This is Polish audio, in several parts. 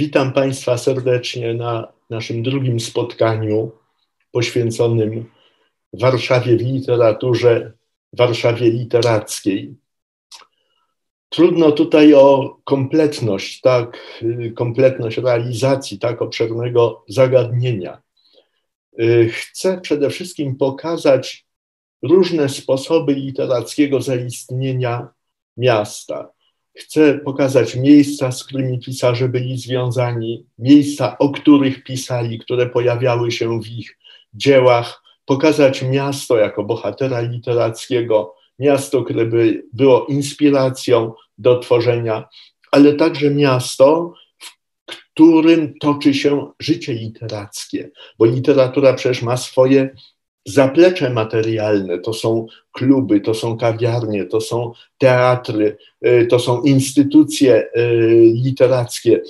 Witam Państwa serdecznie na naszym drugim spotkaniu poświęconym Warszawie w literaturze, Warszawie literackiej. Trudno tutaj o kompletność, tak, kompletność realizacji tak obszernego zagadnienia. Chcę przede wszystkim pokazać różne sposoby literackiego zaistnienia miasta Chcę pokazać miejsca, z którymi pisarze byli związani, miejsca, o których pisali, które pojawiały się w ich dziełach, pokazać miasto jako bohatera literackiego, miasto, które by było inspiracją do tworzenia, ale także miasto, w którym toczy się życie literackie, bo literatura przecież ma swoje zaplecze materialne to są kluby, to są kawiarnie, to są teatry, y, to są instytucje y, literackie,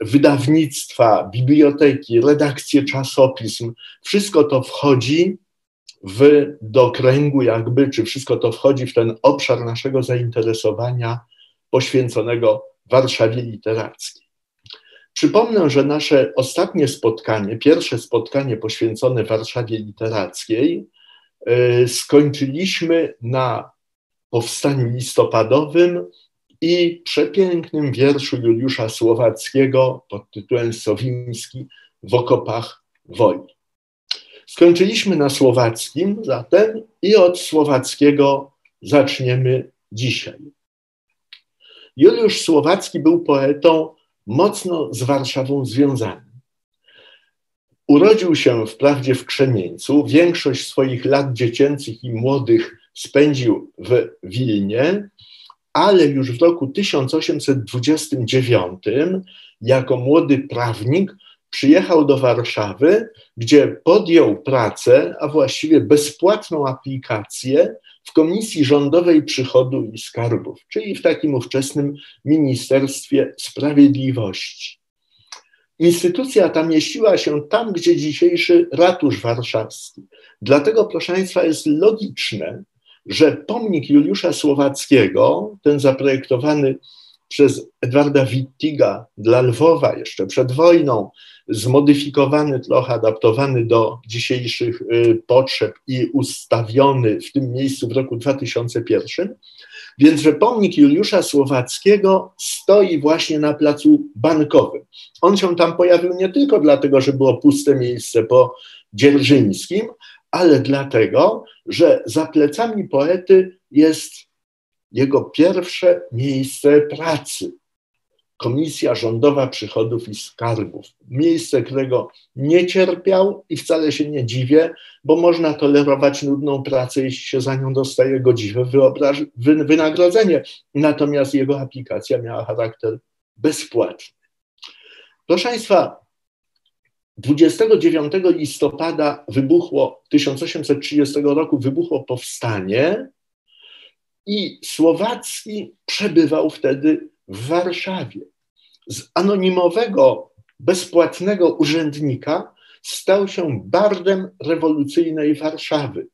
wydawnictwa, biblioteki, redakcje czasopism. Wszystko to wchodzi w, do kręgu jakby, czy wszystko to wchodzi w ten obszar naszego zainteresowania poświęconego Warszawie literackiej. Przypomnę, że nasze ostatnie spotkanie, pierwsze spotkanie poświęcone Warszawie literackiej, e, skończyliśmy na powstaniu listopadowym i przepięknym wierszu Juliusza Słowackiego pod tytułem Sowiński w okopach woli. Skończyliśmy na słowackim zatem i od słowackiego zaczniemy dzisiaj. Juliusz Słowacki był poetą mocno z Warszawą związany. Urodził się wprawdzie w Krzemieńcu, większość swoich lat dziecięcych i młodych spędził w Wilnie, ale już w roku 1829 jako młody prawnik przyjechał do Warszawy, gdzie podjął pracę, a właściwie bezpłatną aplikację w Komisji Rządowej Przychodu i Skarbów, czyli w takim ówczesnym Ministerstwie Sprawiedliwości. Instytucja ta mieściła się tam, gdzie dzisiejszy ratusz warszawski. Dlatego, proszę Państwa, jest logiczne, że pomnik Juliusza Słowackiego, ten zaprojektowany przez Edwarda Wittiga dla Lwowa jeszcze przed wojną, zmodyfikowany, trochę adaptowany do dzisiejszych y, potrzeb i ustawiony w tym miejscu w roku 2001. Więc, że pomnik Juliusza Słowackiego stoi właśnie na placu bankowym. On się tam pojawił nie tylko dlatego, że było puste miejsce po Dzierżyńskim, ale dlatego, że za plecami poety jest jego pierwsze miejsce pracy. Komisja Rządowa Przychodów i Skarbów. Miejsce, którego nie cierpiał i wcale się nie dziwię, bo można tolerować nudną pracę, jeśli się za nią dostaje godziwe wynagrodzenie. Natomiast jego aplikacja miała charakter bezpłatny. Proszę Państwa, 29 listopada wybuchło, 1830 roku wybuchło powstanie i Słowacki przebywał wtedy w Warszawie. Z anonimowego, bezpłatnego urzędnika stał się bardem rewolucyjnej Warszawy.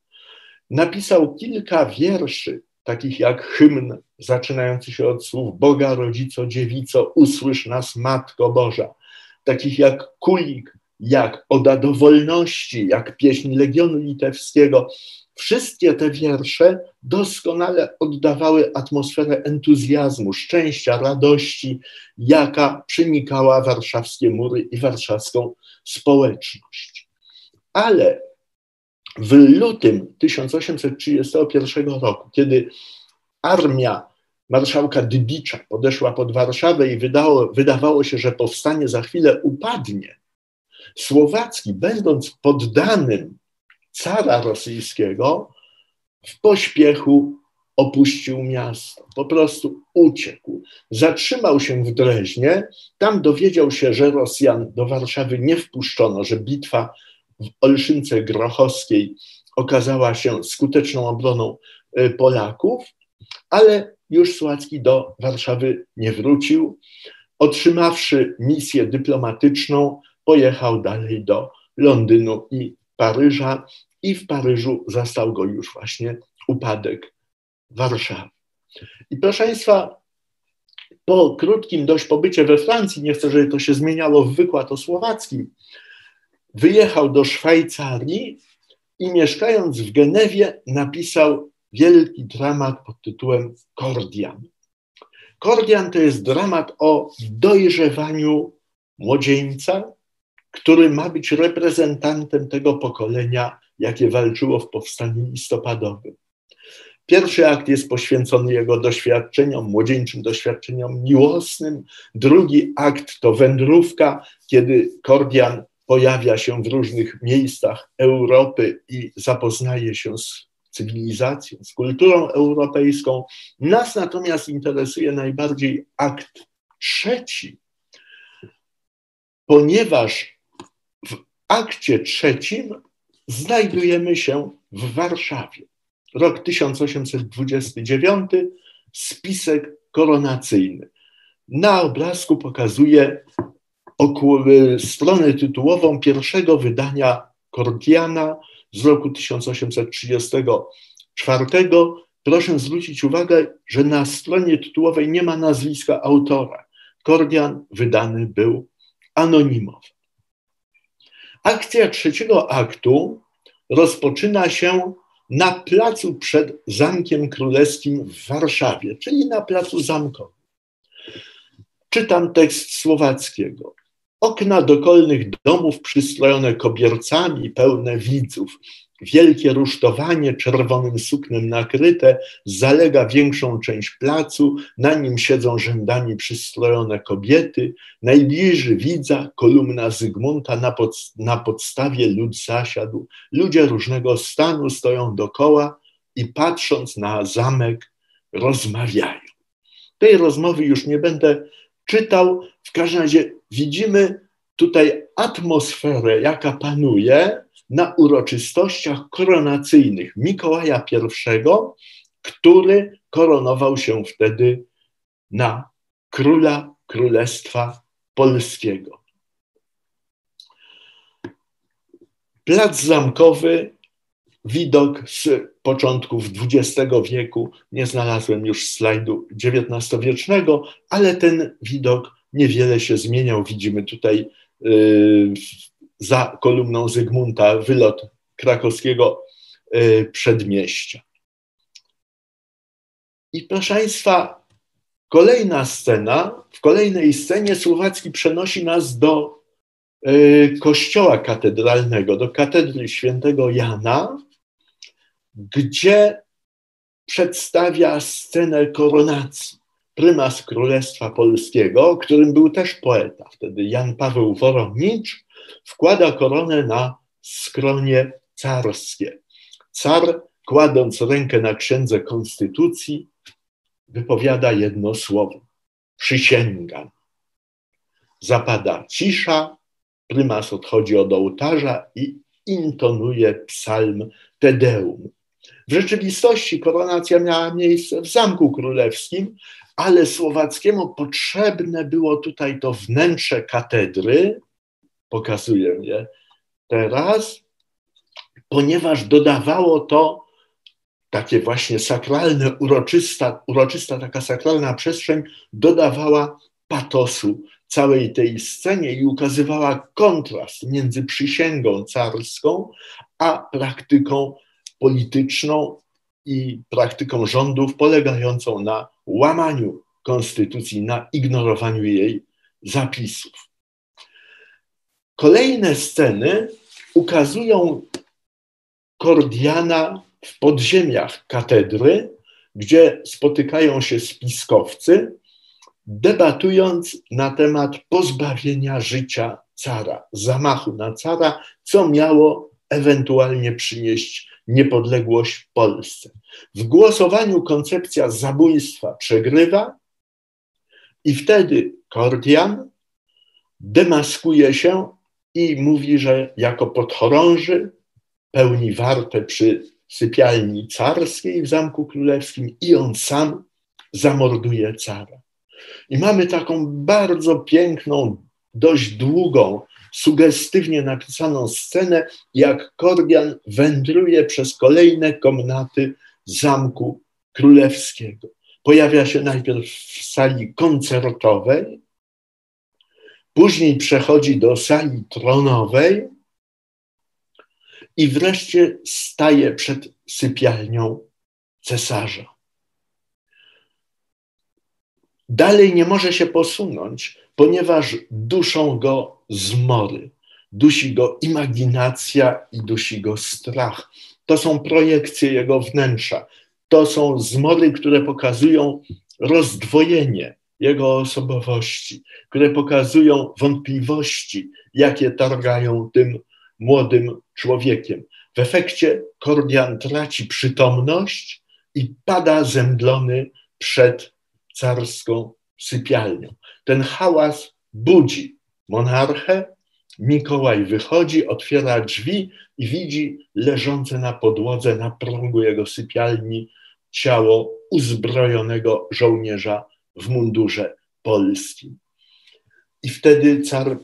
Napisał kilka wierszy, takich jak hymn zaczynający się od słów Boga, Rodzico, Dziewico, usłysz nas, Matko Boża, takich jak Kulik, jak Oda do Wolności, jak pieśń Legionu Litewskiego. Wszystkie te wiersze doskonale oddawały atmosferę entuzjazmu, szczęścia, radości, jaka przenikała warszawskie mury i warszawską społeczność. Ale w lutym 1831 roku, kiedy armia marszałka Dybicza podeszła pod Warszawę i wydało, wydawało się, że powstanie za chwilę upadnie, Słowacki, będąc poddanym cara rosyjskiego, w pośpiechu opuścił miasto, po prostu uciekł. Zatrzymał się w Dreźnie, tam dowiedział się, że Rosjan do Warszawy nie wpuszczono, że bitwa w Olszynce Grochowskiej okazała się skuteczną obroną y, Polaków, ale już Słowacki do Warszawy nie wrócił. Otrzymawszy misję dyplomatyczną, pojechał dalej do Londynu i Paryża i w Paryżu zastał go już właśnie upadek Warszawy. I proszę Państwa, po krótkim dość pobycie we Francji, nie chcę, żeby to się zmieniało w wykład o słowackim, wyjechał do Szwajcarii i mieszkając w Genewie napisał wielki dramat pod tytułem Kordian. Kordian to jest dramat o dojrzewaniu młodzieńca, który ma być reprezentantem tego pokolenia, jakie walczyło w powstaniu listopadowym. Pierwszy akt jest poświęcony jego doświadczeniom, młodzieńczym doświadczeniom miłosnym. Drugi akt to wędrówka, kiedy Kordian pojawia się w różnych miejscach Europy i zapoznaje się z cywilizacją, z kulturą europejską. Nas natomiast interesuje najbardziej akt trzeci, ponieważ akcie trzecim znajdujemy się w Warszawie. Rok 1829, spisek koronacyjny. Na obrazku pokazuje stronę tytułową pierwszego wydania Kordiana z roku 1834. Proszę zwrócić uwagę, że na stronie tytułowej nie ma nazwiska autora. Kordian wydany był anonimowo. Akcja trzeciego aktu rozpoczyna się na placu przed Zamkiem Królewskim w Warszawie, czyli na placu zamkowym. Czytam tekst słowackiego. Okna dokolnych domów przystrojone kobiercami, pełne widzów. Wielkie rusztowanie czerwonym suknem nakryte zalega większą część placu, na nim siedzą rzędami przystrojone kobiety. Najbliżej widza kolumna Zygmunta, na, pod, na podstawie lud zasiadł. Ludzie różnego stanu stoją dokoła i patrząc na zamek rozmawiają. Tej rozmowy już nie będę czytał. W każdym razie widzimy tutaj atmosferę, jaka panuje na uroczystościach koronacyjnych Mikołaja I, który koronował się wtedy na króla Królestwa Polskiego. Plac Zamkowy, widok z początków XX wieku. Nie znalazłem już slajdu XIX-wiecznego, ale ten widok niewiele się zmieniał. Widzimy tutaj y, za kolumną Zygmunta wylot krakowskiego y, przedmieścia. I proszę Państwa, kolejna scena, w kolejnej scenie Słowacki przenosi nas do y, kościoła katedralnego, do katedry świętego Jana, gdzie przedstawia scenę koronacji prymas Królestwa Polskiego, którym był też poeta, wtedy Jan Paweł Worownicz, wkłada koronę na skronie carskie. Car, kładąc rękę na księdze konstytucji, wypowiada jedno słowo: przysięgam. Zapada cisza, prymas odchodzi od ołtarza i intonuje psalm Tedeum. W rzeczywistości koronacja miała miejsce w Zamku Królewskim, ale Słowackiemu potrzebne było tutaj to wnętrze katedry, pokazuję je teraz, ponieważ dodawało to takie właśnie sakralne, uroczysta, uroczysta taka sakralna przestrzeń dodawała patosu całej tej scenie i ukazywała kontrast między przysięgą carską a praktyką polityczną i praktyką rządów polegającą na łamaniu konstytucji, na ignorowaniu jej zapisów. Kolejne sceny ukazują Kordiana w podziemiach katedry, gdzie spotykają się spiskowcy, debatując na temat pozbawienia życia cara, zamachu na cara, co miało ewentualnie przynieść niepodległość Polsce. W głosowaniu koncepcja zabójstwa przegrywa i wtedy Kordian demaskuje się i mówi, że jako podchorąży pełni wartę przy sypialni carskiej w Zamku Królewskim i on sam zamorduje cara. I mamy taką bardzo piękną, dość długą sugestywnie napisaną scenę, jak Kordian wędruje przez kolejne komnaty zamku królewskiego. pojawia się najpierw w sali koncertowej, później przechodzi do sali tronowej i wreszcie staje przed sypialnią cesarza. Dalej nie może się posunąć, ponieważ duszą go zmory, dusi go imaginacja i dusi go strach. To są projekcje jego wnętrza. To są zmory, które pokazują rozdwojenie jego osobowości, które pokazują wątpliwości, jakie targają tym młodym człowiekiem. W efekcie Kordian traci przytomność i pada zemdlony przed carską sypialnią. Ten hałas budzi monarchę. Mikołaj wychodzi, otwiera drzwi i widzi leżące na podłodze, na prągu jego sypialni ciało uzbrojonego żołnierza w mundurze polskim. I wtedy car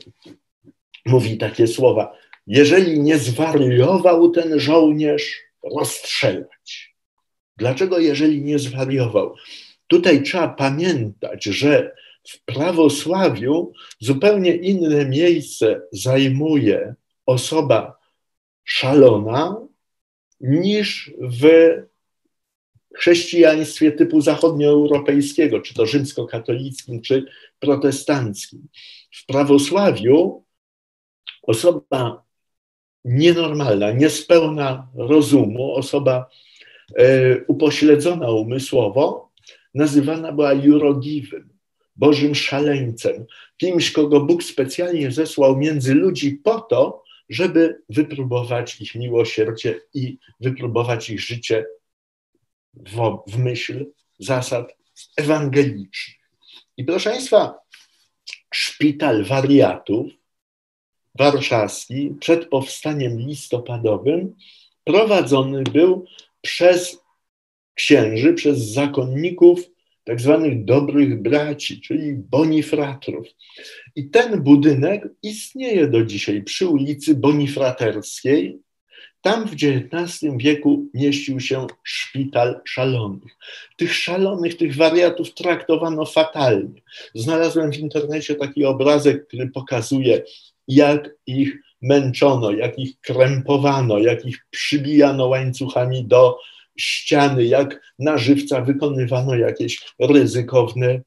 mówi takie słowa: Jeżeli nie zwariował ten żołnierz, rozstrzelać. Dlaczego, jeżeli nie zwariował? Tutaj trzeba pamiętać, że w prawosławiu zupełnie inne miejsce zajmuje osoba szalona niż w chrześcijaństwie typu zachodnioeuropejskiego, czy to rzymskokatolickim, czy protestanckim. W prawosławiu osoba nienormalna, niespełna rozumu, osoba e, upośledzona umysłowo, nazywana była jurogiwym, Bożym szaleńcem, kimś, kogo Bóg specjalnie zesłał między ludzi po to, żeby wypróbować ich miłosierdzie i wypróbować ich życie w, w myśl zasad ewangelicznych. I proszę Państwa, szpital wariatów warszawski przed powstaniem listopadowym prowadzony był przez księży, przez zakonników tak zwanych dobrych braci, czyli bonifratrów. I ten budynek istnieje do dzisiaj przy ulicy Bonifraterskiej. Tam w XIX wieku mieścił się szpital szalonych. Tych szalonych, tych wariatów traktowano fatalnie. Znalazłem w internecie taki obrazek, który pokazuje, jak ich męczono, jak ich krępowano, jak ich przybijano łańcuchami do ściany, jak na żywca wykonywano jakieś ryzykowne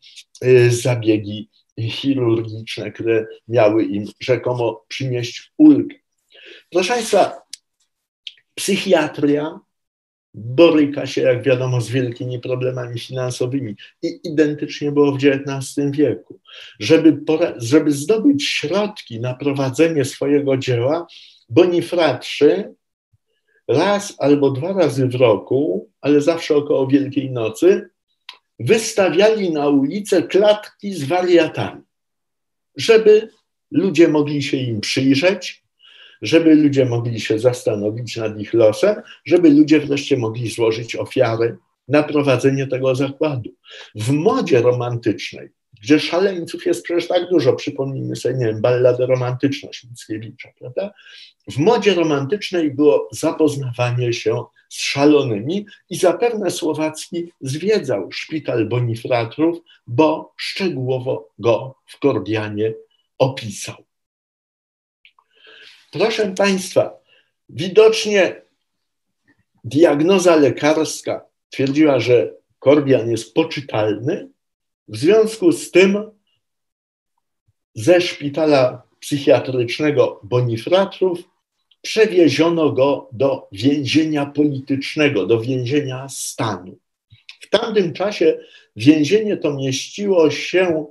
y, zabiegi chirurgiczne, które miały im rzekomo przynieść ulgę. Proszę Państwa, psychiatria boryka się, jak wiadomo, z wielkimi problemami finansowymi i identycznie było w XIX wieku. Żeby, żeby zdobyć środki na prowadzenie swojego dzieła, bonifratrzy raz albo dwa razy w roku, ale zawsze około Wielkiej Nocy, wystawiali na ulicę klatki z wariatami, żeby ludzie mogli się im przyjrzeć, żeby ludzie mogli się zastanowić nad ich losem, żeby ludzie wreszcie mogli złożyć ofiary na prowadzenie tego zakładu. W modzie romantycznej gdzie szaleńców jest przecież tak dużo. Przypomnijmy sobie, nie wiem, balladę romantyczność Mickiewicza, prawda? W modzie romantycznej było zapoznawanie się z szalonymi i zapewne Słowacki zwiedzał szpital Bonifratrów, bo szczegółowo go w Kordianie opisał. Proszę Państwa, widocznie diagnoza lekarska twierdziła, że Kordian jest poczytalny, w związku z tym ze szpitala psychiatrycznego Bonifratrów przewieziono go do więzienia politycznego, do więzienia stanu. W tamtym czasie więzienie to mieściło się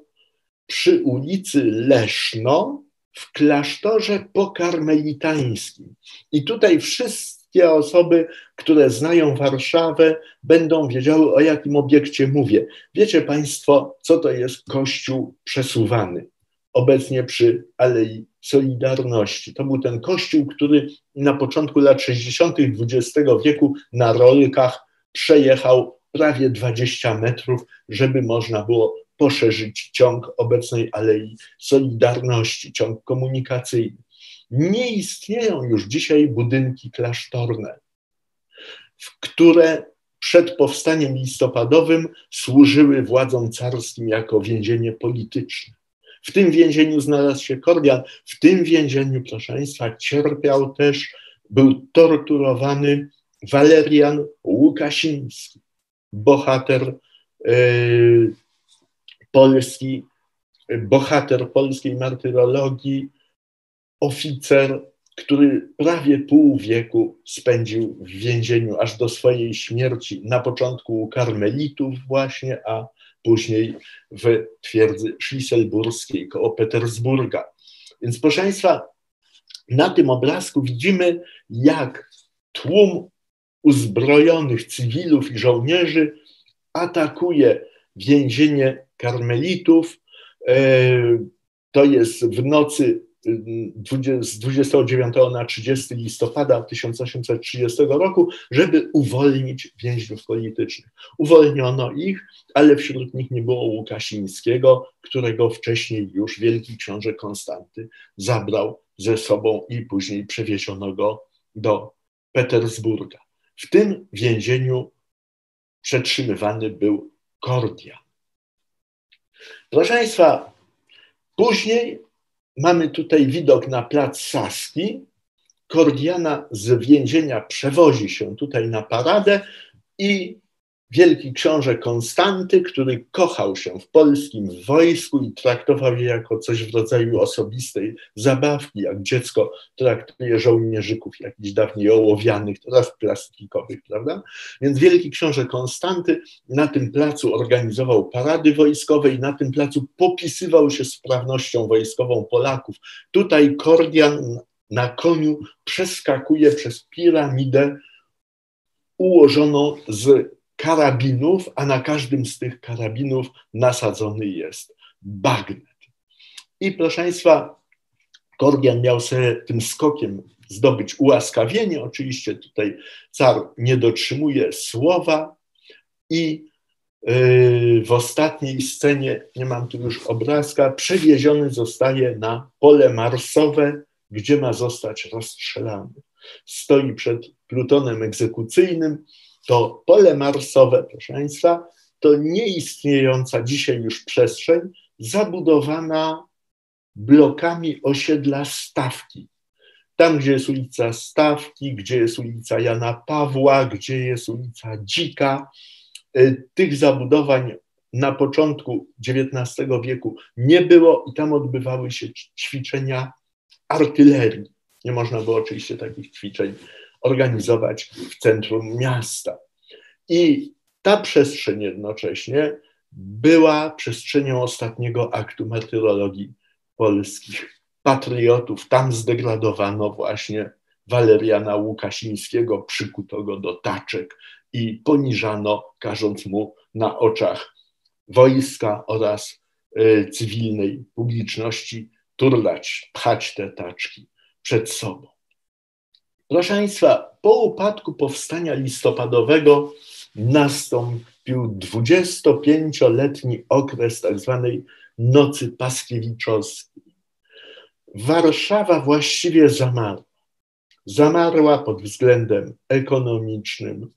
przy ulicy Leszno w klasztorze pokarmelitańskim. I tutaj wszystkie osoby, które znają Warszawę, będą wiedziały, o jakim obiekcie mówię. Wiecie Państwo, co to jest kościół przesuwany? Obecnie przy Alei Solidarności. To był ten kościół, który na początku lat 60. XX wieku na rolkach przejechał prawie 20 metrów, żeby można było poszerzyć ciąg obecnej Alei Solidarności, ciąg komunikacyjny. Nie istnieją już dzisiaj budynki klasztorne, w które przed powstaniem listopadowym służyły władzom carskim jako więzienie polityczne. W tym więzieniu znalazł się Kordian. W tym więzieniu, proszę Państwa, cierpiał też, był torturowany Walerian Łukasiński, bohater yy, polski, bohater polskiej martyrologii, oficer, który prawie pół wieku spędził w więzieniu aż do swojej śmierci, na początku u karmelitów właśnie, a później w twierdzy szliselburskiej koło Petersburga. Więc proszę Państwa, na tym obrazku widzimy, jak tłum uzbrojonych cywilów i żołnierzy atakuje więzienie karmelitów. E, to jest w nocy z 29 na 30 listopada 1830 roku, żeby uwolnić więźniów politycznych. Uwolniono ich, ale wśród nich nie było Łukasińskiego, którego wcześniej już wielki książę Konstanty zabrał ze sobą i później przewieziono go do Petersburga. W tym więzieniu przetrzymywany był Kordian. Proszę Państwa, później mamy tutaj widok na plac Saski. Kordiana z więzienia przewozi się tutaj na paradę i wielki książę Konstanty, który kochał się w polskim wojsku i traktował je jako coś w rodzaju osobistej zabawki, jak dziecko traktuje żołnierzyków jakichś dawniej ołowianych, teraz plastikowych, prawda? Więc wielki książę Konstanty na tym placu organizował parady wojskowe i na tym placu popisywał się sprawnością wojskową Polaków. Tutaj Kordian na koniu przeskakuje przez piramidę ułożoną z karabinów, a na każdym z tych karabinów nasadzony jest bagnet. I proszę Państwa, Kordian miał sobie tym skokiem zdobyć ułaskawienie. Oczywiście tutaj car nie dotrzymuje słowa i yy, w ostatniej scenie, nie mam tu już obrazka, przewieziony zostaje na pole marsowe, gdzie ma zostać rozstrzelany. Stoi przed plutonem egzekucyjnym, to pole marsowe, proszę Państwa, to nieistniejąca dzisiaj już przestrzeń zabudowana blokami osiedla Stawki. Tam, gdzie jest ulica Stawki, gdzie jest ulica Jana Pawła, gdzie jest ulica Dzika, y, tych zabudowań na początku XIX wieku nie było i tam odbywały się ćwiczenia artylerii. Nie można było oczywiście takich ćwiczeń organizować w centrum miasta. I ta przestrzeń jednocześnie była przestrzenią ostatniego aktu martyrologii polskich patriotów. Tam zdegradowano właśnie Waleriana Łukasińskiego, przykuto go do taczek i poniżano, każąc mu na oczach wojska oraz y, cywilnej publiczności turlać, pchać te taczki przed sobą. Proszę Państwa, po upadku powstania listopadowego nastąpił 25-letni okres tak zwanej nocy paskiewiczowskiej. Warszawa właściwie zamarła. Zamarła pod względem ekonomicznym,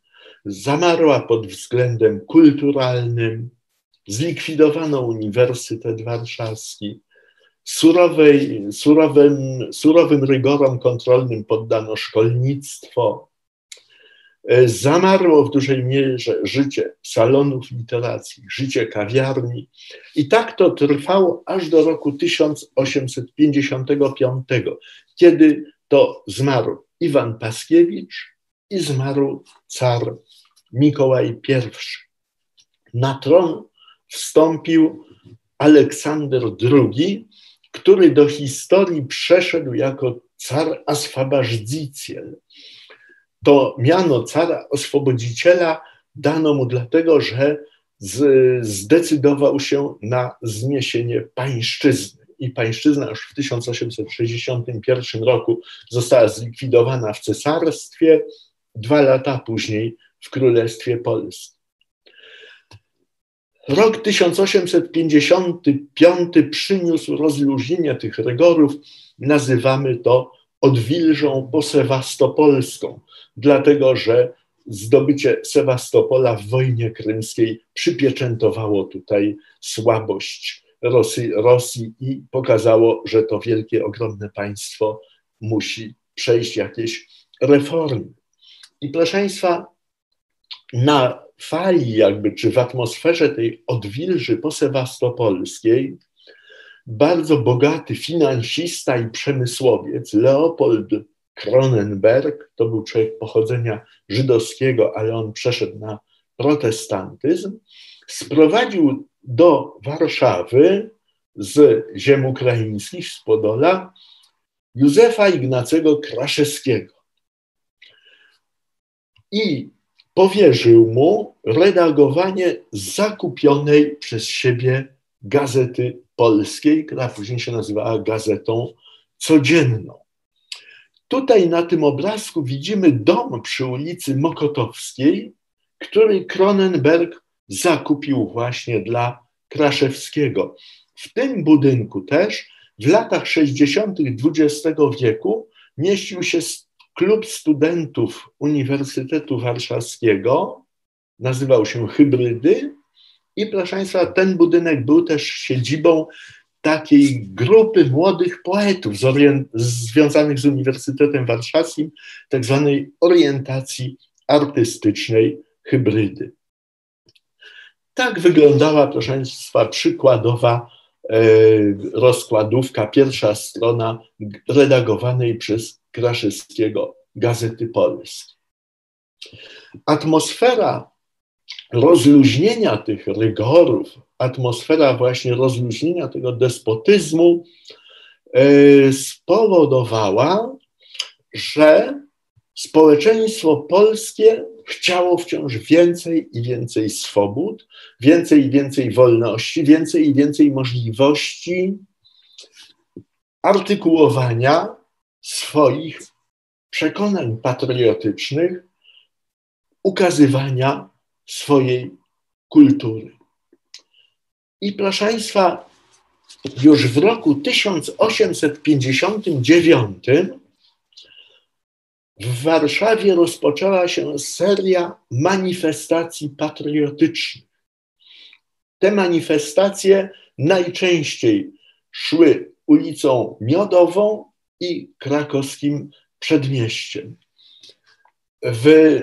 zamarła pod względem kulturalnym, zlikwidowano Uniwersytet Warszawski, Surowej, surowym, surowym rygorom kontrolnym poddano szkolnictwo. E, zamarło w dużej mierze życie salonów literackich, życie kawiarni. I tak to trwało aż do roku 1855, kiedy to zmarł Iwan Paskiewicz i zmarł car Mikołaj I. Na tron wstąpił Aleksander II, który do historii przeszedł jako car Asfabażdziciel. To miano cara oswobodziciela dano mu dlatego, że zdecydował się na zniesienie pańszczyzny. I pańszczyzna już w 1861 roku została zlikwidowana w cesarstwie, dwa lata później w Królestwie Polskim. Rok 1855 przyniósł rozluźnienie tych rygorów. Nazywamy to odwilżą posewastopolską, dlatego że zdobycie Sewastopola w wojnie krymskiej przypieczętowało tutaj słabość Rosji, Rosji i pokazało, że to wielkie, ogromne państwo musi przejść jakieś reformy. I proszę Państwa, na fali jakby, czy w atmosferze tej odwilży posewastopolskiej bardzo bogaty finansista i przemysłowiec Leopold Kronenberg, to był człowiek pochodzenia żydowskiego, ale on przeszedł na protestantyzm, sprowadził do Warszawy z ziem ukraińskich, z Podola, Józefa Ignacego Kraszewskiego. I powierzył mu redagowanie zakupionej przez siebie gazety polskiej, która później się nazywała Gazetą Codzienną. Tutaj na tym obrazku widzimy dom przy ulicy Mokotowskiej, który Kronenberg zakupił właśnie dla Kraszewskiego. W tym budynku też w latach 60. XX wieku mieścił się klub studentów Uniwersytetu Warszawskiego, nazywał się Hybrydy i proszę Państwa, ten budynek był też siedzibą takiej grupy młodych poetów związanych z Uniwersytetem Warszawskim, tak zwanej orientacji artystycznej hybrydy. Tak wyglądała, proszę Państwa, przykładowa e, rozkładówka, pierwsza strona redagowanej przez Kraszewskiego Gazety Polskiej. Atmosfera rozluźnienia tych rygorów, atmosfera właśnie rozluźnienia tego despotyzmu e, spowodowała, że społeczeństwo polskie chciało wciąż więcej i więcej swobód, więcej i więcej wolności, więcej i więcej możliwości artykułowania swoich przekonań patriotycznych, ukazywania swojej kultury. I proszę Państwa, już w roku 1859 w Warszawie rozpoczęła się seria manifestacji patriotycznych. Te manifestacje najczęściej szły ulicą Miodową i krakowskim przedmieściem. W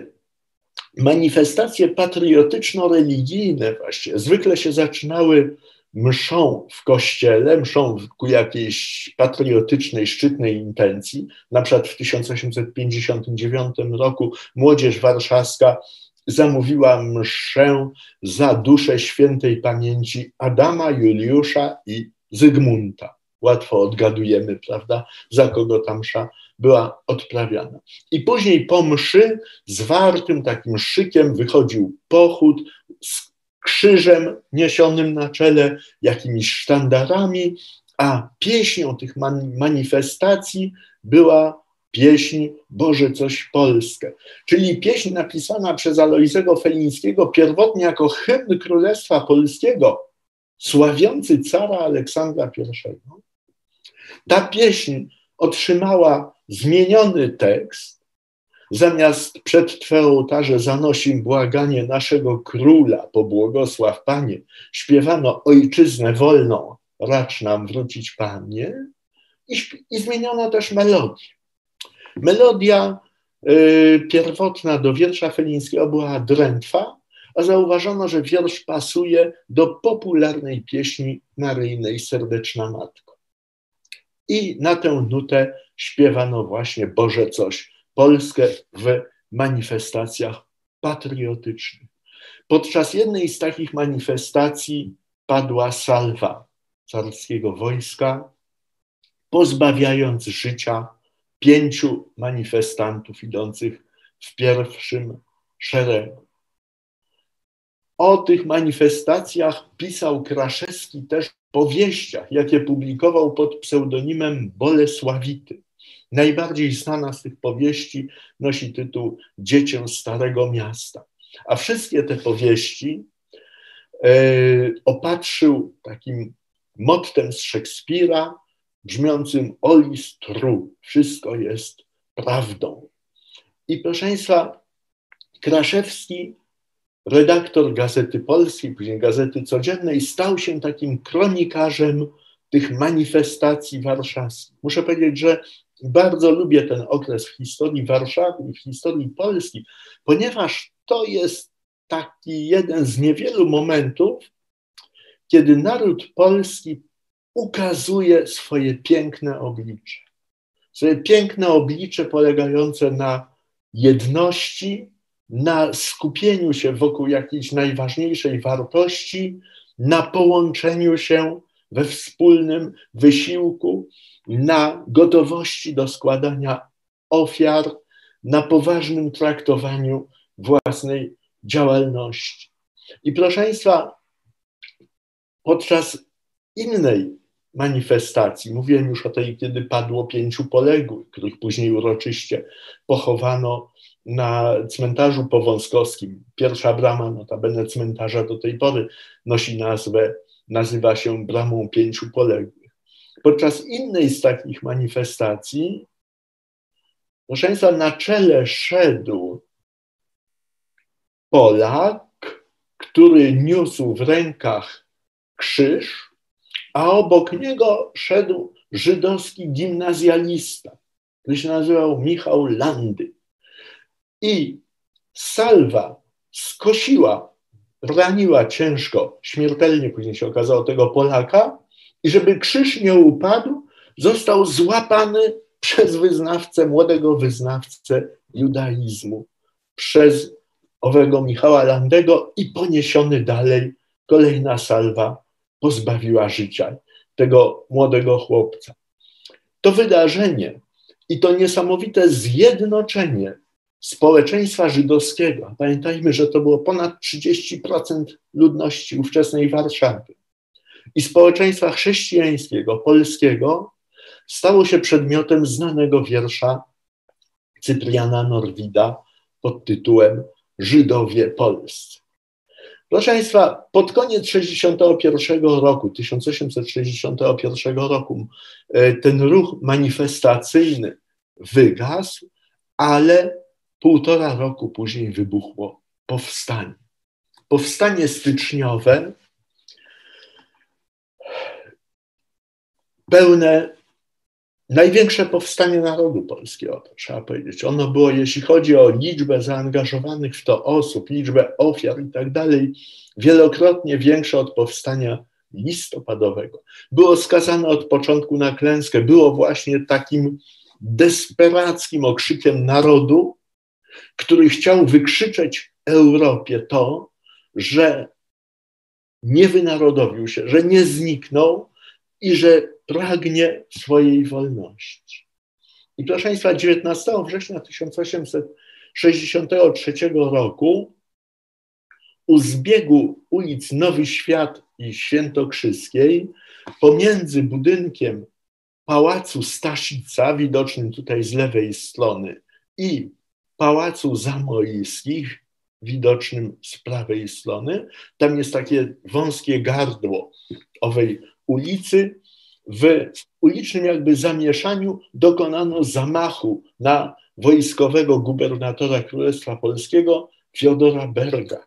manifestacje patriotyczno-religijne właśnie zwykle się zaczynały mszą w kościele, mszą ku jakiejś patriotycznej, szczytnej intencji. Na przykład w 1859 roku młodzież warszawska zamówiła mszę za duszę świętej pamięci Adama, Juliusza i Zygmunta. Łatwo odgadujemy, prawda, za kogo ta msza była odprawiana. I później po mszy zwartym takim szykiem wychodził pochód z krzyżem niesionym na czele, jakimiś sztandarami, a pieśnią tych manifestacji była pieśń Boże coś Polskę, czyli pieśń napisana przez Alojzego Felińskiego pierwotnie jako hymn Królestwa Polskiego, sławiący cara Aleksandra I. Ta pieśń otrzymała zmieniony tekst, zamiast przed Twe ołtarze zanosim błaganie naszego króla, pobłogosław Panie, śpiewano ojczyznę wolną, racz nam wrócić Panie i, i zmieniono też melodię. Melodia y, pierwotna do wiersza felińskiego była drętwa, a zauważono, że wiersz pasuje do popularnej pieśni maryjnej Serdeczna Matko. I na tę nutę śpiewano właśnie Boże coś, Polskę w manifestacjach patriotycznych. Podczas jednej z takich manifestacji padła salwa carskiego wojska, pozbawiając życia pięciu manifestantów idących w pierwszym szeregu. O tych manifestacjach pisał Kraszewski też w powieściach, jakie publikował pod pseudonimem Bolesławity. Najbardziej znana z tych powieści nosi tytuł Dziecię Starego Miasta. A wszystkie te powieści e, opatrzył takim mottem z Szekspira, brzmiącym all is true, wszystko jest prawdą. I proszę Państwa, Kraszewski, redaktor Gazety Polskiej, później Gazety Codziennej, stał się takim kronikarzem tych manifestacji warszawskich. Muszę powiedzieć, że bardzo lubię ten okres w historii Warszawy i w historii Polski, ponieważ to jest taki jeden z niewielu momentów, kiedy naród polski ukazuje swoje piękne oblicze. Swoje piękne oblicze polegające na jedności, na skupieniu się wokół jakiejś najważniejszej wartości, na połączeniu się we wspólnym wysiłku, na gotowości do składania ofiar, na poważnym traktowaniu własnej działalności. I proszę Państwa, podczas innej manifestacji, mówiłem już o tej, kiedy padło pięciu poległych, których później uroczyście pochowano na cmentarzu powązkowskim. Pierwsza brama, notabene cmentarza do tej pory, nosi nazwę, nazywa się Bramą Pięciu Poległych. Podczas innej z takich manifestacji, proszę Państwa, na czele szedł Polak, który niósł w rękach krzyż, a obok niego szedł żydowski gimnazjalista, który się nazywał Michał Landy. I salwa skosiła, raniła ciężko, śmiertelnie później się okazało tego Polaka, i żeby krzyż nie upadł, został złapany przez wyznawcę, młodego wyznawcę judaizmu, przez owego Michała Landego i poniesiony dalej. Kolejna salwa pozbawiła życia tego młodego chłopca. To wydarzenie i to niesamowite zjednoczenie społeczeństwa żydowskiego, pamiętajmy, że to było ponad 30% ludności ówczesnej Warszawy, i społeczeństwa chrześcijańskiego, polskiego, stało się przedmiotem znanego wiersza Cypriana Norwida pod tytułem Żydowie polscy. Proszę Państwa, pod koniec 61 roku, 1861 roku, e, ten ruch manifestacyjny wygasł, ale półtora roku później wybuchło powstanie. Powstanie styczniowe pełne największe powstanie narodu polskiego, trzeba powiedzieć. Ono było, jeśli chodzi o liczbę zaangażowanych w to osób, liczbę ofiar i tak dalej, wielokrotnie większe od powstania listopadowego. Było skazane od początku na klęskę, było właśnie takim desperackim okrzykiem narodu, który chciał wykrzyczeć Europie to, że nie wynarodowił się, że nie zniknął i że pragnie swojej wolności. I proszę Państwa, 19 września 1863 roku u zbiegu ulic Nowy Świat i Świętokrzyskiej pomiędzy budynkiem Pałacu Staszica, widocznym tutaj z lewej strony, i Pałacu Zamojskich, widocznym z prawej strony, tam jest takie wąskie gardło owej ulicy, w ulicznym jakby zamieszaniu dokonano zamachu na wojskowego gubernatora Królestwa Polskiego Fiodora Berga,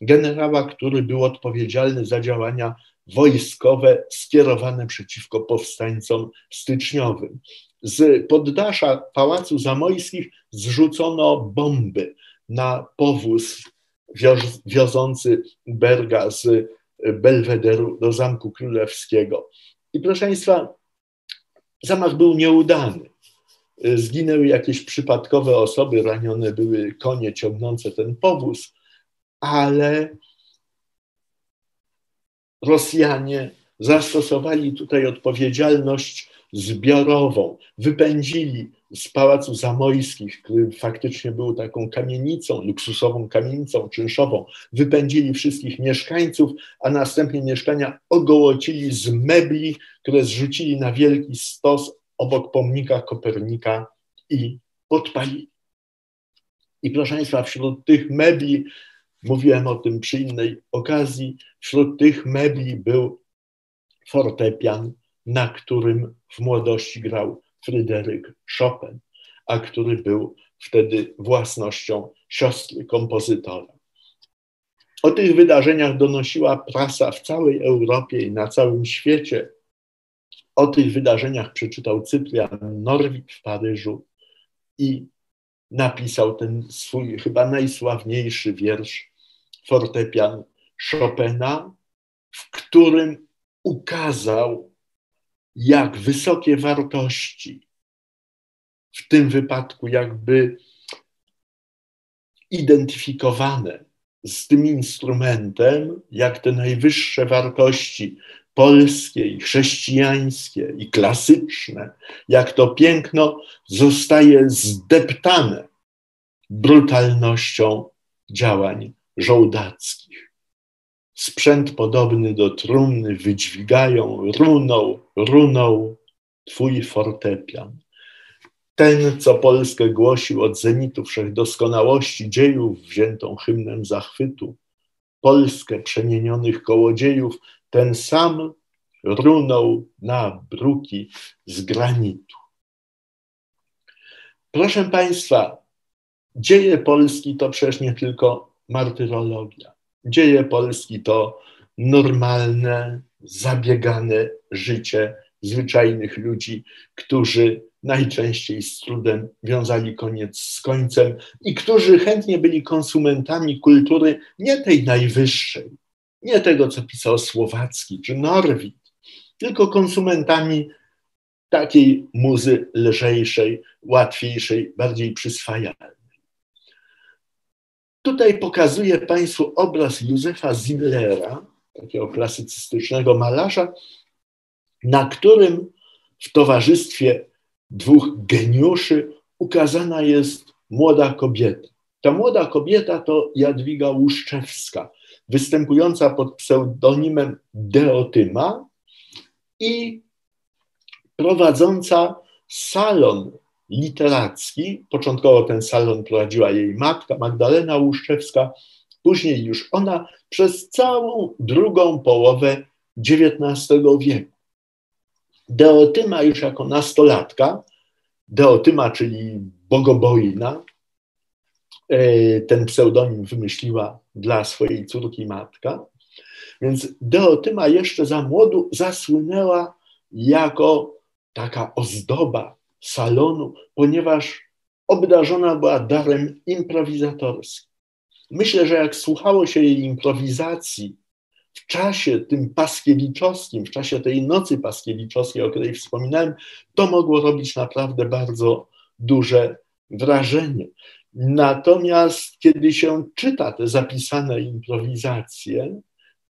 generała, który był odpowiedzialny za działania wojskowe skierowane przeciwko powstańcom styczniowym. Z poddasza Pałacu Zamojskich zrzucono bomby na powóz wiozący Berga z Belwederu do Zamku Królewskiego. I proszę Państwa, zamach był nieudany. Zginęły jakieś przypadkowe osoby, ranione były konie ciągnące ten powóz, ale Rosjanie zastosowali tutaj odpowiedzialność zbiorową. Wypędzili z Pałacu Zamojskich, który faktycznie był taką kamienicą, luksusową kamienicą czynszową, wypędzili wszystkich mieszkańców, a następnie mieszkania ogołocili z mebli, które zrzucili na wielki stos obok pomnika Kopernika i podpalili. I proszę Państwa, wśród tych mebli, mówiłem o tym przy innej okazji, wśród tych mebli był fortepian, na którym w młodości grał Fryderyk Chopin, a który był wtedy własnością siostry kompozytora. O tych wydarzeniach donosiła prasa w całej Europie i na całym świecie. O tych wydarzeniach przeczytał Cyprian Norwid w Paryżu i napisał ten swój chyba najsławniejszy wiersz fortepian Chopina, w którym ukazał, jak wysokie wartości, w tym wypadku jakby identyfikowane z tym instrumentem, jak te najwyższe wartości polskie i chrześcijańskie i klasyczne, jak to piękno zostaje zdeptane brutalnością działań żołdackich. Sprzęt podobny do trumny wydźwigają runą, runą twój fortepian. Ten, co Polskę głosił od zenitu wszechdoskonałości dziejów, wziętą hymnem zachwytu, Polskę przemienionych kołodziejów, ten sam runął na bruki z granitu. Proszę Państwa, dzieje Polski to przecież nie tylko martyrologia. Dzieje Polski to normalne, zabiegane życie zwyczajnych ludzi, którzy najczęściej z trudem wiązali koniec z końcem i którzy chętnie byli konsumentami kultury nie tej najwyższej, nie tego, co pisał Słowacki czy Norwid, tylko konsumentami takiej muzy lżejszej, łatwiejszej, bardziej przyswajalnej. Tutaj pokazuję Państwu obraz Józefa Zimlera, takiego klasycystycznego malarza, na którym w towarzystwie dwóch geniuszy ukazana jest młoda kobieta. Ta młoda kobieta to Jadwiga Łuszczewska, występująca pod pseudonimem Deotyma i prowadząca salon literacki. Początkowo ten salon prowadziła jej matka Magdalena Łuszczewska, później już ona przez całą drugą połowę XIX wieku. Deotyma już jako nastolatka, Deotyma, czyli bogobojna, e, ten pseudonim wymyśliła dla swojej córki matka. Więc Deotyma jeszcze za młodu zasłynęła jako taka ozdoba salonu, ponieważ obdarzona była darem improwizatorskim. Myślę, że jak słuchało się jej improwizacji w czasie tym paskiewiczowskim, w czasie tej nocy paskiewiczowskiej, o której wspominałem, to mogło robić naprawdę bardzo duże wrażenie. Natomiast kiedy się czyta te zapisane improwizacje,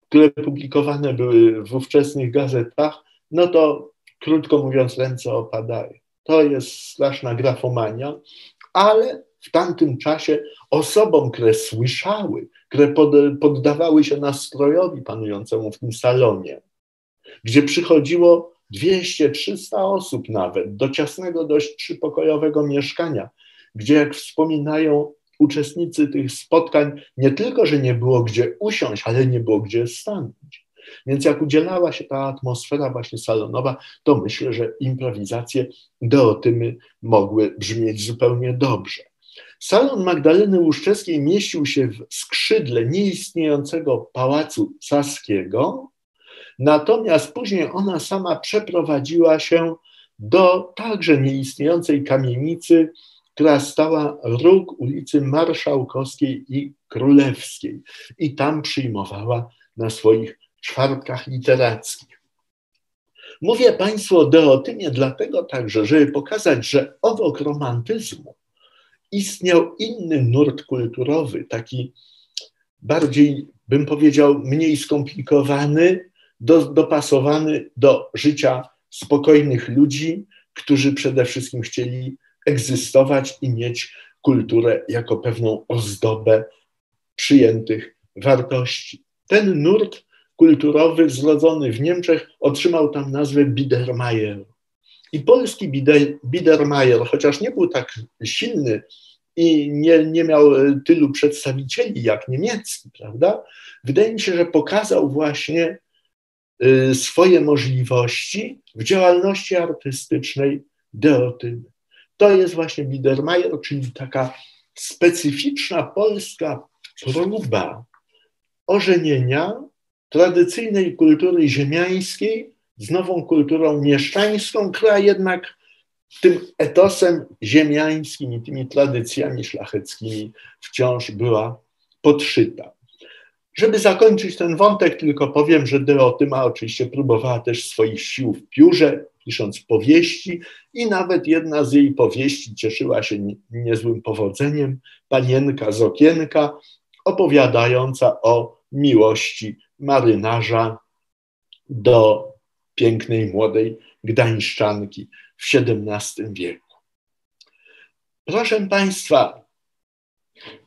które publikowane były w ówczesnych gazetach, no to krótko mówiąc, ręce opadają. To jest straszna grafomania, ale w tamtym czasie osobom, które słyszały, które pod, poddawały się nastrojowi panującemu w tym salonie, gdzie przychodziło 200-300 osób nawet do ciasnego, dość trzypokojowego mieszkania, gdzie, jak wspominają uczestnicy tych spotkań, nie tylko, że nie było gdzie usiąść, ale nie było gdzie stanąć. Więc jak udzielała się ta atmosfera właśnie salonowa, to myślę, że improwizacje deotymy mogły brzmieć zupełnie dobrze. Salon Magdaleny Łuszczewskiej mieścił się w skrzydle nieistniejącego pałacu saskiego, natomiast później ona sama przeprowadziła się do także nieistniejącej kamienicy, która stała róg ulicy Marszałkowskiej i Królewskiej i tam przyjmowała na swoich czwartkach literackich. Mówię Państwu o Deotymie dlatego także, żeby pokazać, że obok romantyzmu istniał inny nurt kulturowy, taki bardziej, bym powiedział, mniej skomplikowany, do, dopasowany do życia spokojnych ludzi, którzy przede wszystkim chcieli egzystować i mieć kulturę jako pewną ozdobę przyjętych wartości. Ten nurt kulturowy zrodzony w Niemczech otrzymał tam nazwę Biedermeier. I polski Biedermeier, chociaż nie był tak silny i nie, nie miał tylu przedstawicieli jak niemiecki, prawda? Wydaje mi się, że pokazał właśnie y, swoje możliwości w działalności artystycznej Deotyny. to jest właśnie Biedermeier, czyli taka specyficzna polska próba ożenienia tradycyjnej kultury ziemiańskiej z nową kulturą mieszczańską, która jednak tym etosem ziemiańskim i tymi tradycjami szlacheckimi wciąż była podszyta. Żeby zakończyć ten wątek, tylko powiem, że Deotyma oczywiście próbowała też swoich sił w piórze, pisząc powieści i nawet jedna z jej powieści cieszyła się niezłym powodzeniem, Panienka z okienka, opowiadająca o miłości marynarza do pięknej, młodej gdańszczanki w XVII wieku. Proszę Państwa,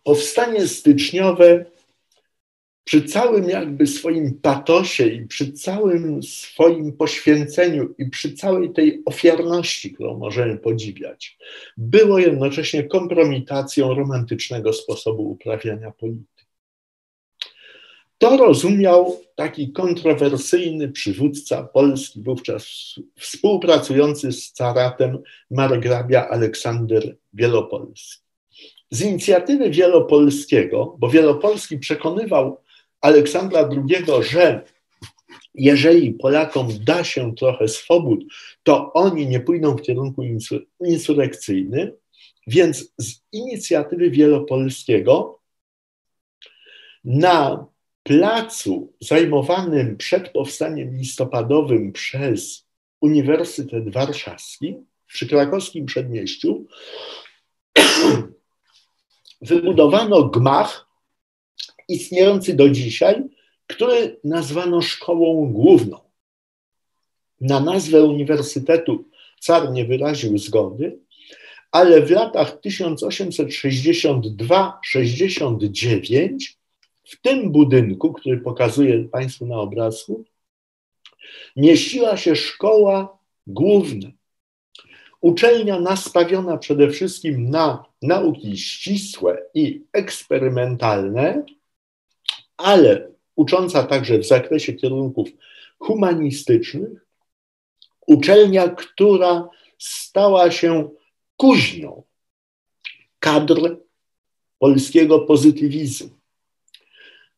powstanie styczniowe przy całym jakby swoim patosie i przy całym swoim poświęceniu i przy całej tej ofiarności, którą możemy podziwiać, było jednocześnie kompromitacją romantycznego sposobu uprawiania polityki. To rozumiał taki kontrowersyjny przywódca Polski, wówczas współpracujący z caratem margrabia Aleksander Wielopolski. Z inicjatywy Wielopolskiego, bo Wielopolski przekonywał Aleksandra II, że jeżeli Polakom da się trochę swobód, to oni nie pójdą w kierunku insurekcyjnym, więc z inicjatywy Wielopolskiego na placu zajmowanym przed powstaniem listopadowym przez Uniwersytet Warszawski przy krakowskim przedmieściu wybudowano gmach istniejący do dzisiaj, który nazwano szkołą główną. Na nazwę uniwersytetu car nie wyraził zgody, ale w latach 1862-69 w tym budynku, który pokazuję Państwu na obrazku, mieściła się szkoła główna. Uczelnia nastawiona przede wszystkim na nauki ścisłe i eksperymentalne, ale ucząca także w zakresie kierunków humanistycznych, uczelnia, która stała się kuźnią kadr polskiego pozytywizmu.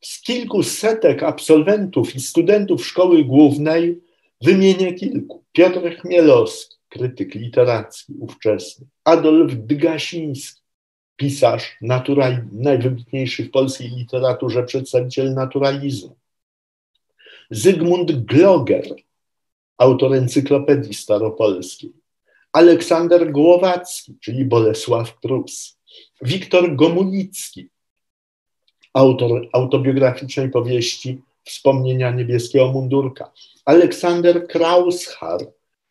Z kilku setek absolwentów i studentów szkoły głównej wymienię kilku. Piotr Chmielowski, krytyk literacki ówczesny, Adolf Dgasiński, pisarz natural, najwybitniejszy w polskiej literaturze przedstawiciel naturalizmu, Zygmunt Gloger, autor encyklopedii staropolskiej, Aleksander Głowacki, czyli Bolesław Prus, Wiktor Gomulicki, autor autobiograficznej powieści Wspomnienia niebieskiego mundurka. Aleksander Krauschar,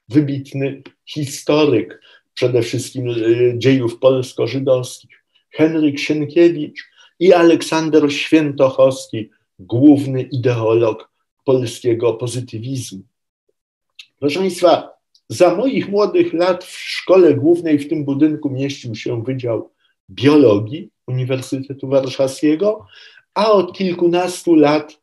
wybitny historyk przede wszystkim y, dziejów polsko-żydowskich. Henryk Sienkiewicz i Aleksander Świętochowski, główny ideolog polskiego pozytywizmu. Proszę Państwa, za moich młodych lat w szkole głównej w tym budynku mieścił się Wydział Biologii, Uniwersytetu Warszawskiego, a od kilkunastu lat,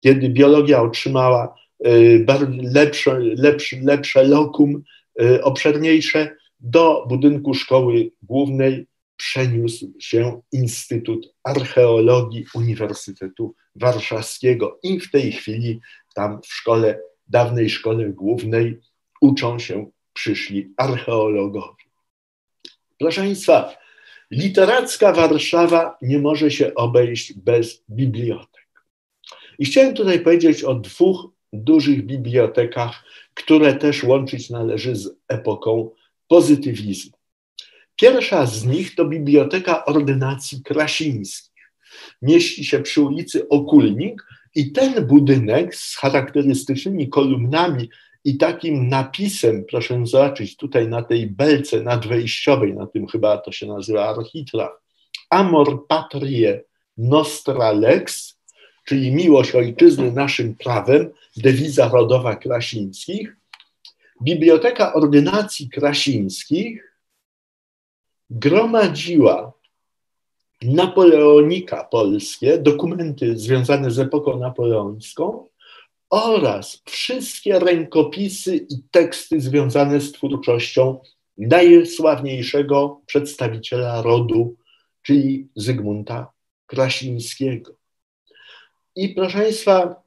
kiedy biologia otrzymała y, lepsze, lepsze, lepsze lokum, y, obszerniejsze, do budynku szkoły głównej przeniósł się Instytut Archeologii Uniwersytetu Warszawskiego i w tej chwili tam w szkole, dawnej szkole głównej uczą się przyszli archeologowie. Proszę Państwa, Literacka Warszawa nie może się obejść bez bibliotek. I chciałem tutaj powiedzieć o dwóch dużych bibliotekach, które też łączyć należy z epoką pozytywizmu. Pierwsza z nich to Biblioteka Ordynacji Krasińskich. Mieści się przy ulicy Okulnik i ten budynek z charakterystycznymi kolumnami i takim napisem, proszę zobaczyć tutaj na tej belce nadwejściowej, na tym chyba to się nazywa architra, Amor patrie nostra lex, czyli miłość ojczyzny naszym prawem, dewiza rodowa Krasińskich. Biblioteka Ordynacji Krasińskich gromadziła Napoleonika polskie, dokumenty związane z epoką napoleońską, oraz wszystkie rękopisy i teksty związane z twórczością najsławniejszego przedstawiciela rodu, czyli Zygmunta Krasińskiego. I proszę Państwa,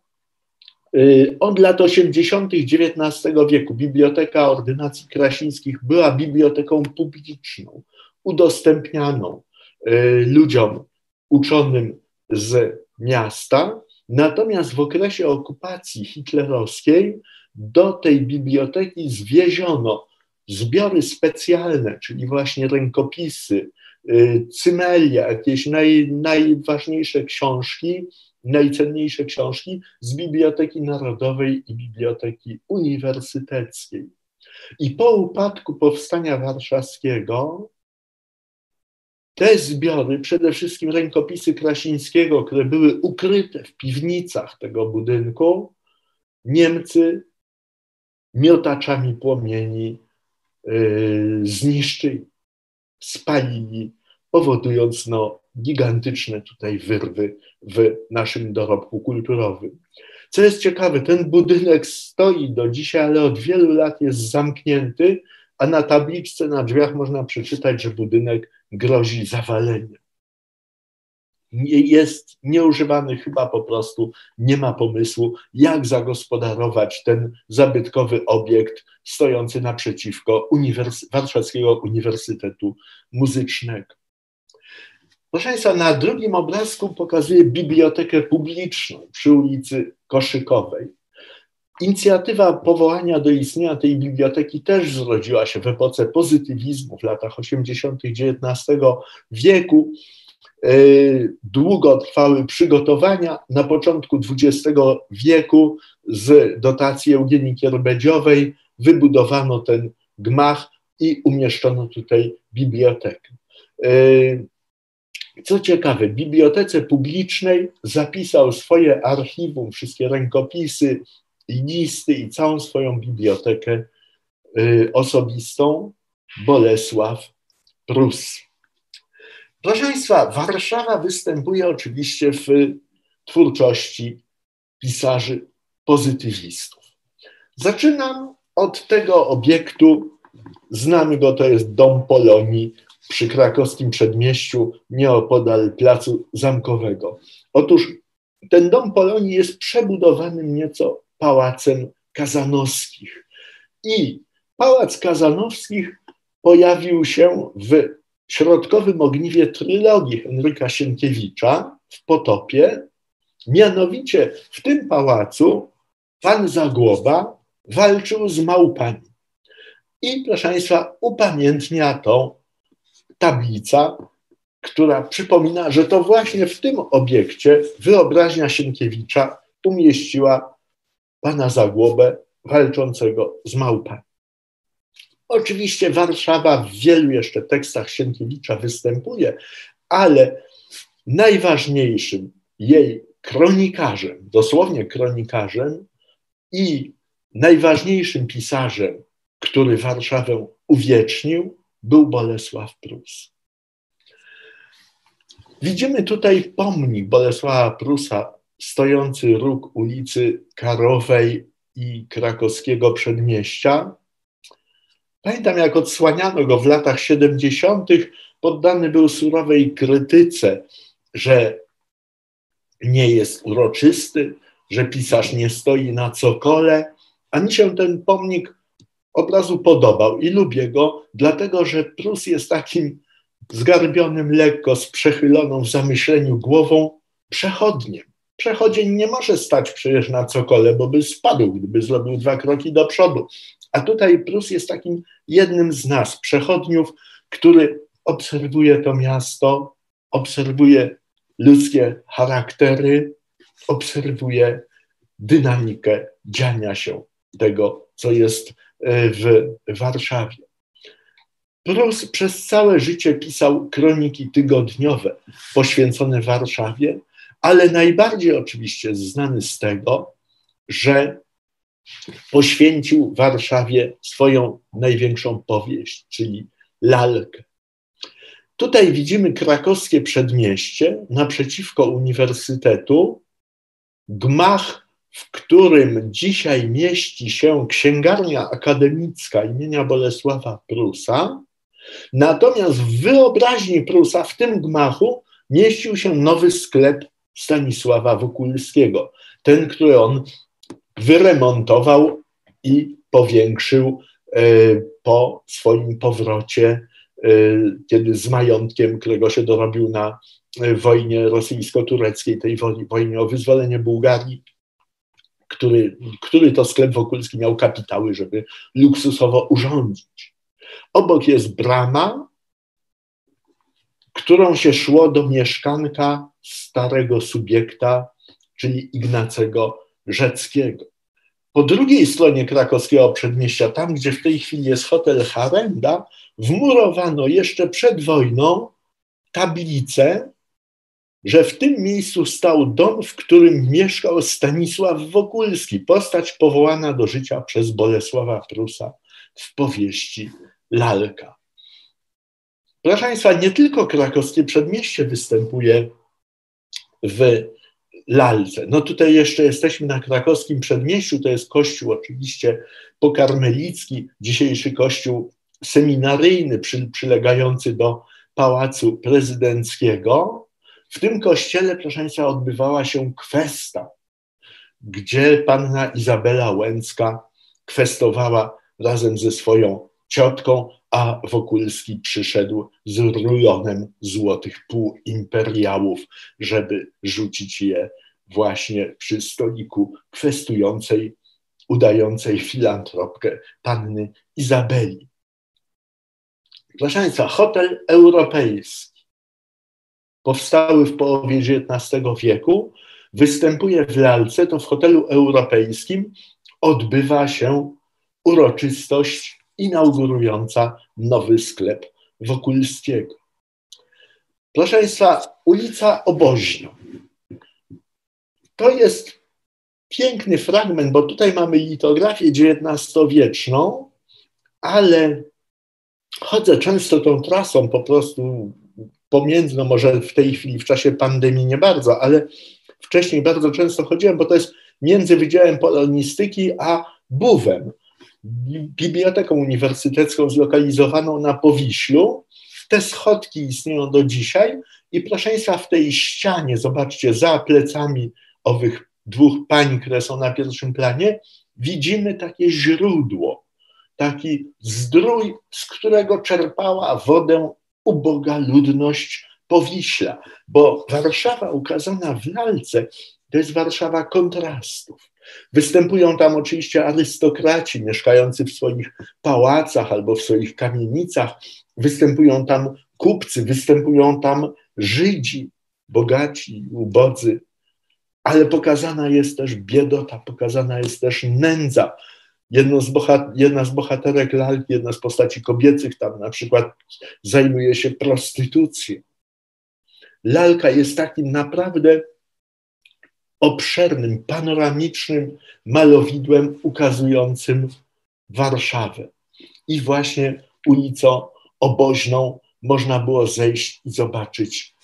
y, od lat 80. XIX wieku Biblioteka Ordynacji Krasińskich była biblioteką publiczną, udostępnianą y, ludziom uczonym z miasta. Natomiast w okresie okupacji hitlerowskiej do tej biblioteki zwieziono zbiory specjalne, czyli właśnie rękopisy, y, cymelia, jakieś naj, najważniejsze książki, najcenniejsze książki z Biblioteki Narodowej i Biblioteki Uniwersyteckiej. I po upadku powstania warszawskiego te zbiory, przede wszystkim rękopisy Krasińskiego, które były ukryte w piwnicach tego budynku, Niemcy miotaczami płomieni yy, zniszczyli, spalili, powodując no, gigantyczne tutaj wyrwy w naszym dorobku kulturowym. Co jest ciekawe, ten budynek stoi do dzisiaj, ale od wielu lat jest zamknięty, a na tabliczce na drzwiach można przeczytać, że budynek grozi zawaleniem. Jest nieużywany chyba po prostu, nie ma pomysłu, jak zagospodarować ten zabytkowy obiekt stojący naprzeciwko Uniwers Warszawskiego Uniwersytetu Muzycznego. Proszę Państwa, na drugim obrazku pokazuję bibliotekę publiczną przy ulicy Koszykowej. Inicjatywa powołania do istnienia tej biblioteki też zrodziła się w epoce pozytywizmu w latach 80. XIX wieku. E, długo trwały przygotowania. Na początku XX wieku z dotacji Eugenii Kierbedziowej wybudowano ten gmach i umieszczono tutaj bibliotekę. E, co ciekawe, bibliotece publicznej zapisał swoje archiwum, wszystkie rękopisy, listy i całą swoją bibliotekę y, osobistą Bolesław Prus. Proszę Państwa, Warszawa występuje oczywiście w twórczości pisarzy pozytywistów. Zaczynam od tego obiektu, znamy go, to jest Dom Polonii przy krakowskim przedmieściu, nieopodal Placu Zamkowego. Otóż ten Dom Polonii jest przebudowanym nieco pałacem Kazanowskich. I pałac Kazanowskich pojawił się w środkowym ogniwie trylogii Henryka Sienkiewicza w Potopie. Mianowicie w tym pałacu pan Zagłoba walczył z małpami. I proszę Państwa, upamiętnia to tablica, która przypomina, że to właśnie w tym obiekcie wyobraźnia Sienkiewicza umieściła pana Zagłobę walczącego z małpami. Oczywiście Warszawa w wielu jeszcze tekstach Sienkiewicza występuje, ale najważniejszym jej kronikarzem, dosłownie kronikarzem i najważniejszym pisarzem, który Warszawę uwiecznił, był Bolesław Prus. Widzimy tutaj pomnik Bolesława Prusa stojący róg ulicy Karowej i krakowskiego przedmieścia. Pamiętam, jak odsłaniano go w latach 70., poddany był surowej krytyce, że nie jest uroczysty, że pisarz nie stoi na cokole, a mi się ten pomnik obrazu podobał i lubię go, dlatego że Prus jest takim zgarbionym lekko, z przechyloną w zamyśleniu głową przechodniem. Przechodzień nie może stać przecież na cokole, bo by spadł, gdyby zrobił dwa kroki do przodu. A tutaj Prus jest takim jednym z nas, przechodniów, który obserwuje to miasto, obserwuje ludzkie charaktery, obserwuje dynamikę dziania się tego, co jest e, w Warszawie. Prus przez całe życie pisał kroniki tygodniowe poświęcone Warszawie, ale najbardziej oczywiście znany z tego, że poświęcił Warszawie swoją największą powieść, czyli lalkę. Tutaj widzimy krakowskie przedmieście naprzeciwko uniwersytetu, gmach w którym dzisiaj mieści się księgarnia akademicka imienia Bolesława Prusa, natomiast w wyobraźni Prusa w tym gmachu mieścił się nowy sklep Stanisława Wokulskiego, ten, który on wyremontował i powiększył e, po swoim powrocie, e, kiedy z majątkiem, którego się dorobił na e, wojnie rosyjsko-tureckiej, tej wojnie o wyzwolenie Bułgarii, który, który to sklep Wokulski miał kapitały, żeby luksusowo urządzić. Obok jest brama, którą się szło do mieszkanka starego subiekta, czyli Ignacego Rzeckiego. Po drugiej stronie krakowskiego przedmieścia, tam gdzie w tej chwili jest hotel Harenda, wmurowano jeszcze przed wojną tablicę, że w tym miejscu stał dom, w którym mieszkał Stanisław Wokulski, postać powołana do życia przez Bolesława Prusa w powieści Lalka. Proszę Państwa, nie tylko krakowskie przedmieście występuje w lalce. No tutaj jeszcze jesteśmy na krakowskim przedmieściu, to jest kościół oczywiście pokarmelicki, dzisiejszy kościół seminaryjny przy, przylegający do Pałacu Prezydenckiego. W tym kościele, proszę Państwa, odbywała się kwesta, gdzie panna Izabela Łęcka kwestowała razem ze swoją ciotką, a Wokulski przyszedł z rulonem złotych półimperiałów, żeby rzucić je właśnie przy stoliku kwestującej, udającej filantropkę panny Izabeli. Proszę Państwa, hotel europejski, powstały w połowie XIX wieku, występuje w lalce, to w hotelu europejskim odbywa się uroczystość inaugurująca nowy sklep Wokulskiego. Proszę Państwa, ulica Oboźno. To jest piękny fragment, bo tutaj mamy litografię XIX-wieczną, ale chodzę często tą trasą po prostu pomiędzy, no może w tej chwili, w czasie pandemii nie bardzo, ale wcześniej bardzo często chodziłem, bo to jest między Wydziałem Polonistyki a Buwem biblioteką uniwersytecką zlokalizowaną na Powiślu. Te schodki istnieją do dzisiaj i proszę Państwa, w tej ścianie, zobaczcie, za plecami owych dwóch pań, które są na pierwszym planie, widzimy takie źródło, taki zdrój, z którego czerpała wodę uboga ludność Powiśla, bo Warszawa ukazana w lalce to jest Warszawa kontrastów. Występują tam oczywiście arystokraci mieszkający w swoich pałacach albo w swoich kamienicach, występują tam kupcy, występują tam Żydzi, bogaci, ubodzy, ale pokazana jest też biedota, pokazana jest też nędza. Z jedna z bohaterek lalki, jedna z postaci kobiecych tam na przykład zajmuje się prostytucją. Lalka jest takim naprawdę obszernym, panoramicznym malowidłem ukazującym Warszawę. I właśnie ulicą Oboźną można było zejść i zobaczyć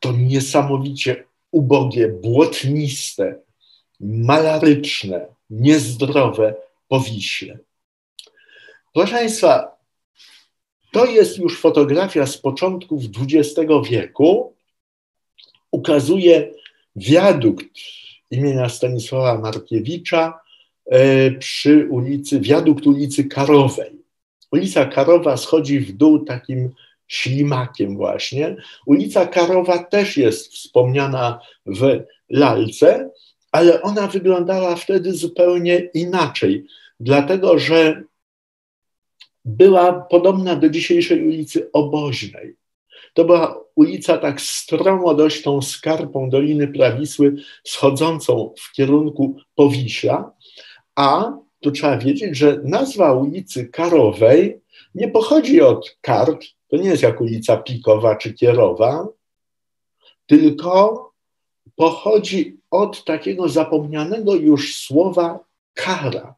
to niesamowicie ubogie, błotniste, malaryczne, niezdrowe powiśle. Proszę Państwa, to jest już fotografia z początków XX wieku. Ukazuje wiadukt imienia Stanisława Markiewicza e, przy ulicy, wiadukt ulicy Karowej. Ulica Karowa schodzi w dół takim ślimakiem właśnie. Ulica Karowa też jest wspomniana w lalce, ale ona wyglądała wtedy zupełnie inaczej, dlatego że była podobna do dzisiejszej ulicy Oboźnej. To była ulica tak stromo dość tą skarpą Doliny Prawisły, schodzącą w kierunku Powiśla, a tu trzeba wiedzieć, że nazwa ulicy Karowej nie pochodzi od kart, to nie jest jak ulica Pikowa czy Kierowa, tylko pochodzi od takiego zapomnianego już słowa kara.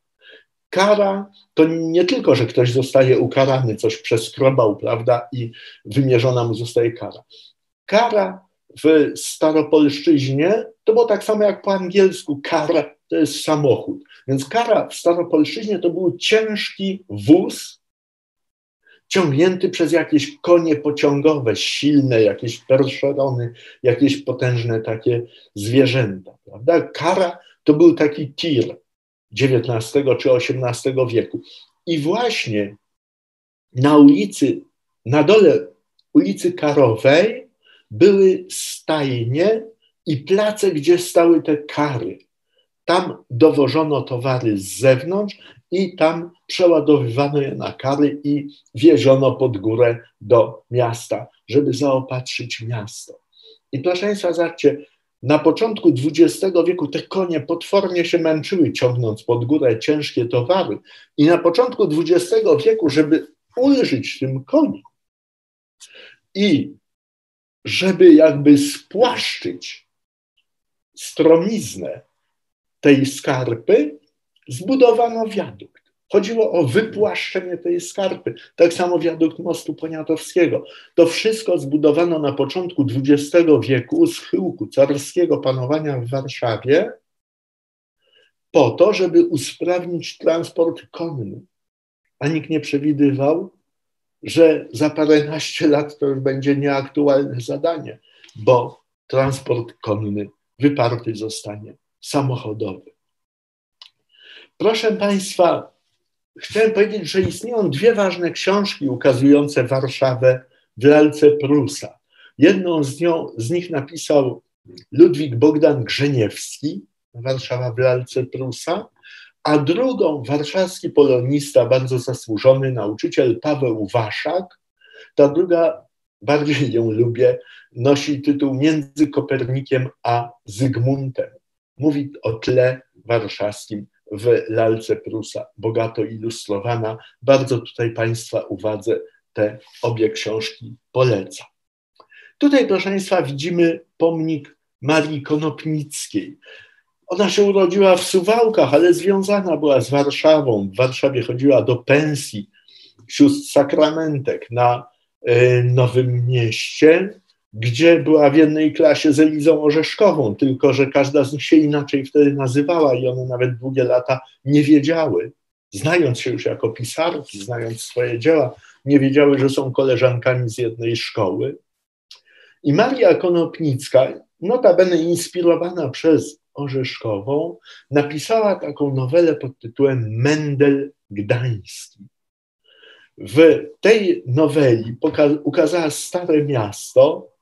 Kara to nie tylko, że ktoś zostaje ukarany, coś przeskrobał, prawda, i wymierzona mu zostaje kara. Kara w staropolszczyźnie to było tak samo jak po angielsku kara to jest samochód. Więc kara w Staropolszczyźnie to był ciężki wóz, ciągnięty przez jakieś konie pociągowe, silne, jakieś perszerony, jakieś potężne takie zwierzęta. Prawda? Kara to był taki tir XIX czy XVIII wieku. I właśnie na ulicy, na dole ulicy Karowej były stajnie i place, gdzie stały te kary. Tam dowożono towary z zewnątrz i tam przeładowywano je na kary i wieziono pod górę do miasta, żeby zaopatrzyć miasto. I proszę Państwa, zobaczcie, na początku XX wieku te konie potwornie się męczyły, ciągnąc pod górę ciężkie towary. I na początku XX wieku, żeby ulżyć tym koniom i żeby jakby spłaszczyć stromiznę tej skarpy, zbudowano wiadukt. Chodziło o wypłaszczenie tej skarpy. Tak samo wiadukt mostu poniatowskiego. To wszystko zbudowano na początku XX wieku z chyłku carskiego panowania w Warszawie po to, żeby usprawnić transport konny. A nikt nie przewidywał, że za paręnaście lat to już będzie nieaktualne zadanie, bo transport konny wyparty zostanie samochodowy. Proszę Państwa, chciałem powiedzieć, że istnieją dwie ważne książki ukazujące Warszawę w lalce Prusa. Jedną z, nią, z nich napisał Ludwik Bogdan Grzeniewski, Warszawa w lalce Prusa, a drugą warszawski polonista, bardzo zasłużony nauczyciel Paweł Waszak. Ta druga, bardziej ją lubię, nosi tytuł Między Kopernikiem a Zygmuntem. Mówi o tle warszawskim w lalce Prusa, bogato ilustrowana. Bardzo tutaj Państwa uwadze te obie książki polecam. Tutaj, proszę Państwa, widzimy pomnik Marii Konopnickiej. Ona się urodziła w Suwałkach, ale związana była z Warszawą. W Warszawie chodziła do pensji sióstr sakramentek na e, Nowym Mieście gdzie była w jednej klasie z Elizą Orzeszkową, tylko że każda z nich się inaczej wtedy nazywała i one nawet długie lata nie wiedziały, znając się już jako pisarki, znając swoje dzieła, nie wiedziały, że są koleżankami z jednej szkoły. I Maria Konopnicka, notabene inspirowana przez Orzeszkową, napisała taką nowelę pod tytułem Mendel Gdański. W tej noweli ukazała Stare Miasto,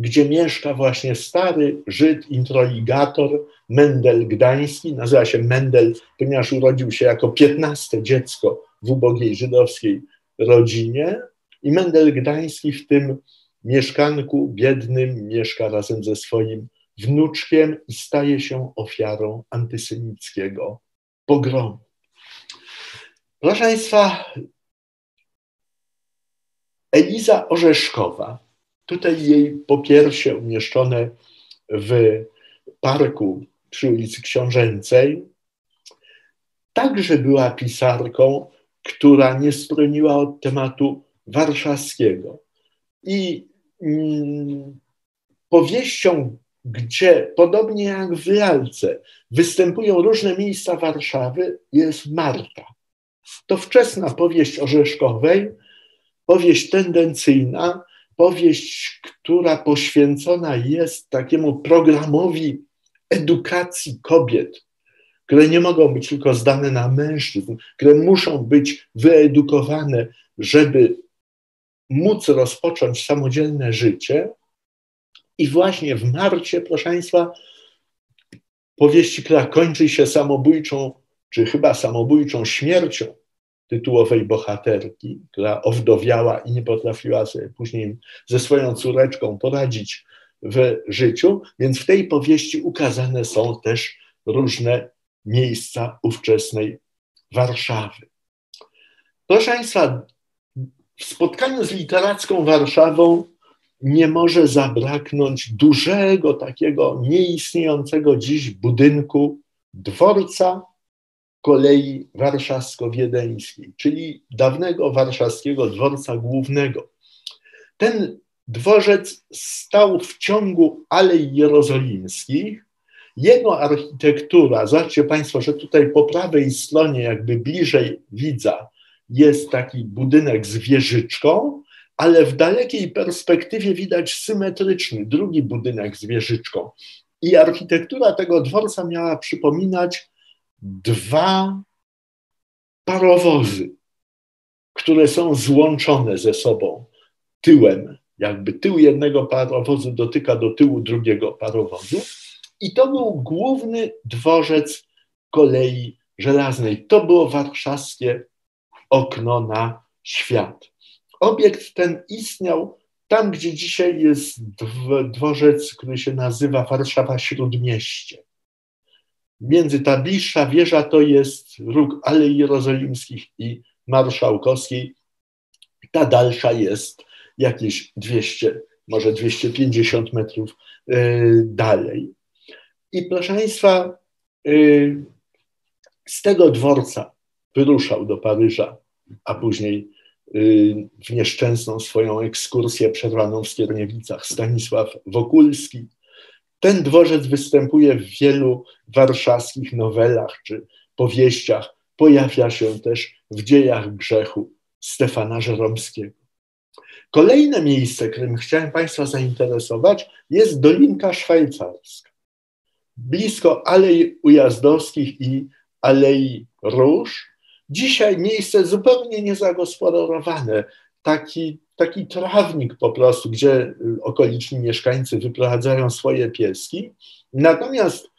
gdzie mieszka właśnie stary Żyd, introligator Mendel Gdański. Nazywa się Mendel, ponieważ urodził się jako piętnaste dziecko w ubogiej żydowskiej rodzinie. I Mendel Gdański w tym mieszkanku biednym mieszka razem ze swoim wnuczkiem i staje się ofiarą antysemickiego pogromu. Proszę Państwa, Eliza Orzeszkowa, Tutaj jej popiersie umieszczone w parku przy ulicy Książęcej także była pisarką, która nie stroniła od tematu warszawskiego. I mm, powieścią, gdzie podobnie jak w lalce występują różne miejsca Warszawy, jest Marta. To wczesna powieść Orzeszkowej, powieść tendencyjna, powieść, która poświęcona jest takiemu programowi edukacji kobiet, które nie mogą być tylko zdane na mężczyzn, które muszą być wyedukowane, żeby móc rozpocząć samodzielne życie. I właśnie w marcie, proszę Państwa, powieści, która kończy się samobójczą, czy chyba samobójczą śmiercią tytułowej bohaterki, która owdowiała i nie potrafiła sobie później ze swoją córeczką poradzić w życiu, więc w tej powieści ukazane są też różne miejsca ówczesnej Warszawy. Proszę Państwa, w spotkaniu z literacką Warszawą nie może zabraknąć dużego, takiego nieistniejącego dziś budynku dworca kolei warszawsko-wiedeńskiej, czyli dawnego warszawskiego dworca głównego. Ten dworzec stał w ciągu Alei Jerozolimskich Jego architektura, zobaczcie Państwo, że tutaj po prawej stronie, jakby bliżej widza, jest taki budynek z wieżyczką, ale w dalekiej perspektywie widać symetryczny drugi budynek z wieżyczką. I architektura tego dworca miała przypominać dwa parowozy, które są złączone ze sobą tyłem. Jakby tył jednego parowozu dotyka do tyłu drugiego parowozu. I to był główny dworzec kolei żelaznej. To było warszawskie okno na świat. Obiekt ten istniał tam, gdzie dzisiaj jest dworzec, który się nazywa Warszawa Śródmieście. Między ta bliższa wieża to jest róg Alei Jerozolimskich i Marszałkowskiej. Ta dalsza jest jakieś 200, może 250 metrów y, dalej. I proszę Państwa, y, z tego dworca wyruszał do Paryża, a później y, w nieszczęsną swoją ekskursję przerwaną w Skierniewicach Stanisław Wokulski. Ten dworzec występuje w wielu warszawskich nowelach czy powieściach. Pojawia się też w dziejach grzechu Stefana Żeromskiego. Kolejne miejsce, którym chciałem Państwa zainteresować, jest Dolinka Szwajcarska. Blisko Alei Ujazdowskich i Alei Róż. Dzisiaj miejsce zupełnie niezagospodarowane. Taki, taki trawnik po prostu, gdzie okoliczni mieszkańcy wyprowadzają swoje pieski. Natomiast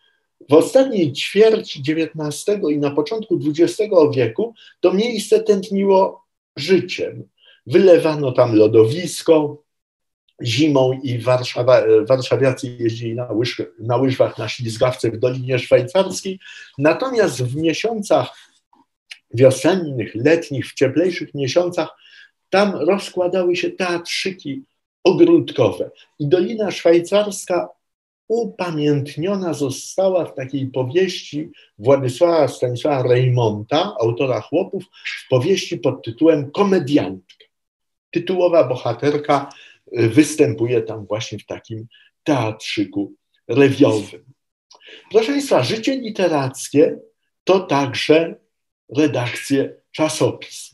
w ostatniej ćwierci XIX i na początku XX wieku to miejsce tętniło życiem. Wylewano tam lodowisko, zimą i Warszawa, warszawiacy jeździli na, łyż, na łyżwach na ślizgawce w Dolinie Szwajcarskiej. Natomiast w miesiącach wiosennych, letnich, w cieplejszych miesiącach tam rozkładały się teatrzyki ogródkowe. I Dolina Szwajcarska upamiętniona została w takiej powieści Władysława Stanisława Reymonta, autora Chłopów, w powieści pod tytułem Komediantka. Tytułowa bohaterka y, występuje tam właśnie w takim teatrzyku rewiowym. Proszę Państwa, życie literackie to także redakcje czasopism.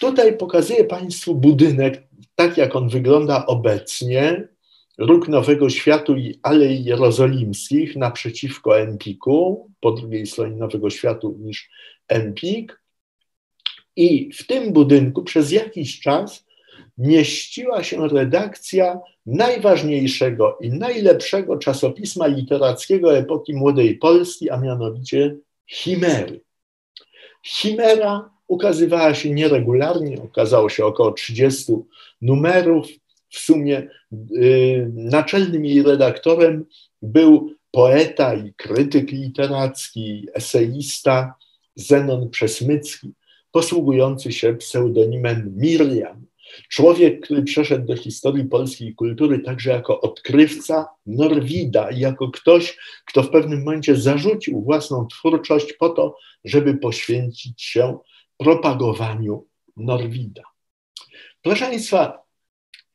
Tutaj pokazuję Państwu budynek, tak jak on wygląda obecnie, Róg Nowego Światu i Alei Jerozolimskich naprzeciwko Empiku, po drugiej stronie Nowego Światu niż Empik. I w tym budynku przez jakiś czas mieściła się redakcja najważniejszego i najlepszego czasopisma literackiego epoki Młodej Polski, a mianowicie Chimery. Chimera ukazywała się nieregularnie, okazało się około 30 numerów. W sumie y, naczelnym jej redaktorem był poeta i krytyk literacki, eseista Zenon Przesmycki, posługujący się pseudonimem Miriam. Człowiek, który przeszedł do historii polskiej kultury także jako odkrywca Norwida i jako ktoś, kto w pewnym momencie zarzucił własną twórczość po to, żeby poświęcić się propagowaniu Norwida. Proszę Państwa,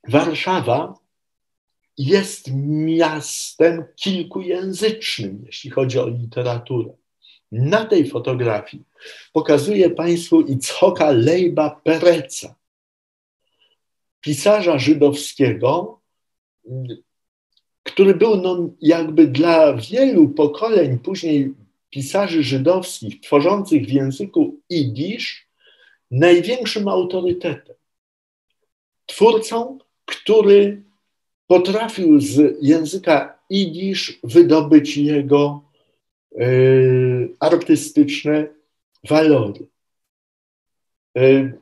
Warszawa jest miastem kilkujęzycznym, jeśli chodzi o literaturę. Na tej fotografii pokazuję Państwu Icchoka Lejba Pereca, pisarza żydowskiego, który był no, jakby dla wielu pokoleń później pisarzy żydowskich tworzących w języku idisz największym autorytetem. Twórcą, który potrafił z języka idisz wydobyć jego y, artystyczne walory. Y,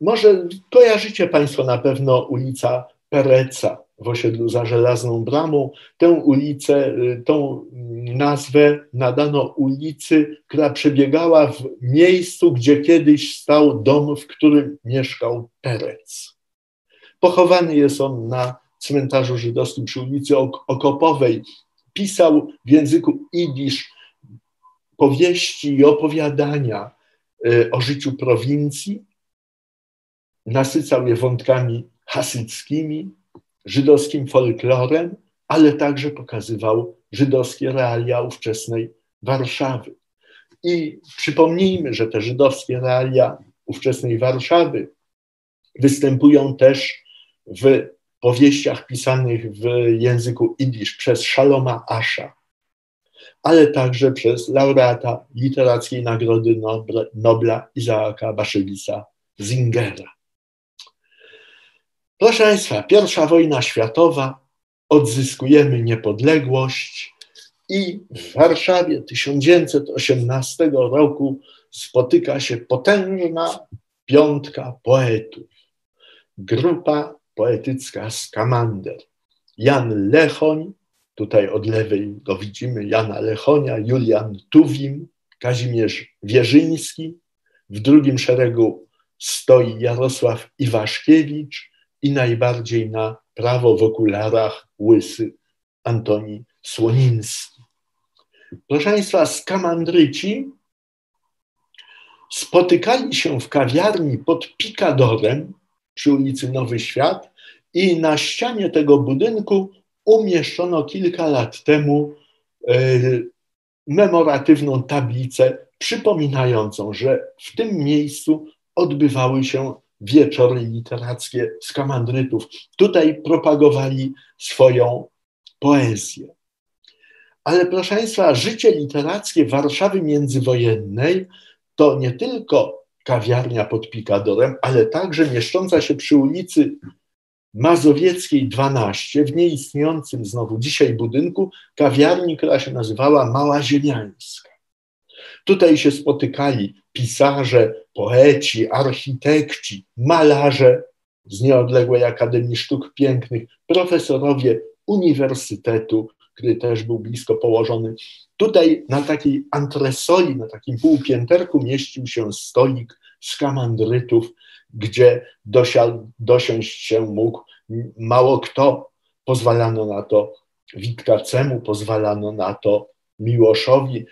może kojarzycie Państwo na pewno ulica Pereca w osiedlu za Żelazną Bramą. Tę ulicę, y, tą nazwę nadano ulicy, która przebiegała w miejscu, gdzie kiedyś stał dom, w którym mieszkał Perec. Pochowany jest on na cmentarzu żydowskim przy ulicy Okopowej. Pisał w języku idisz powieści i opowiadania y, o życiu prowincji, nasycał je wątkami hasyckimi, żydowskim folklorem, ale także pokazywał żydowskie realia ówczesnej Warszawy. I przypomnijmy, że te żydowskie realia ówczesnej Warszawy występują też w powieściach pisanych w języku idisz przez Szaloma Asha, ale także przez laureata Literackiej Nagrody Nobla Izaaka Baszewisa Zingera. Proszę Państwa, pierwsza wojna światowa, odzyskujemy niepodległość i w Warszawie 1918 roku spotyka się potężna piątka poetów. Grupa poetycka Skamander. Jan Lechoń, tutaj od lewej go widzimy, Jana Lechonia, Julian Tuwim, Kazimierz Wierzyński. W drugim szeregu stoi Jarosław Iwaszkiewicz i najbardziej na prawo w okularach łysy Antoni Słoniński. Proszę Państwa, skamandryci spotykali się w kawiarni pod Pikadorem przy ulicy Nowy Świat i na ścianie tego budynku umieszczono kilka lat temu e, memoratywną tablicę przypominającą, że w tym miejscu odbywały się wieczory literackie skamandrytów. Tutaj propagowali swoją poezję. Ale proszę Państwa, życie literackie Warszawy międzywojennej to nie tylko kawiarnia pod Pikadorem, ale także mieszcząca się przy ulicy Mazowieckiej 12, w nieistniejącym znowu dzisiaj budynku, kawiarni, która się nazywała Mała Ziemiańska. Tutaj się spotykali pisarze, poeci, architekci, malarze z Nieodległej Akademii Sztuk Pięknych, profesorowie Uniwersytetu, który też był blisko położony. Tutaj na takiej antresoli, na takim półpięterku mieścił się stolik skamandrytów, gdzie dosiad, dosiąść się mógł mało kto. Pozwalano na to Witkacemu, pozwalano na to Miłoszowi,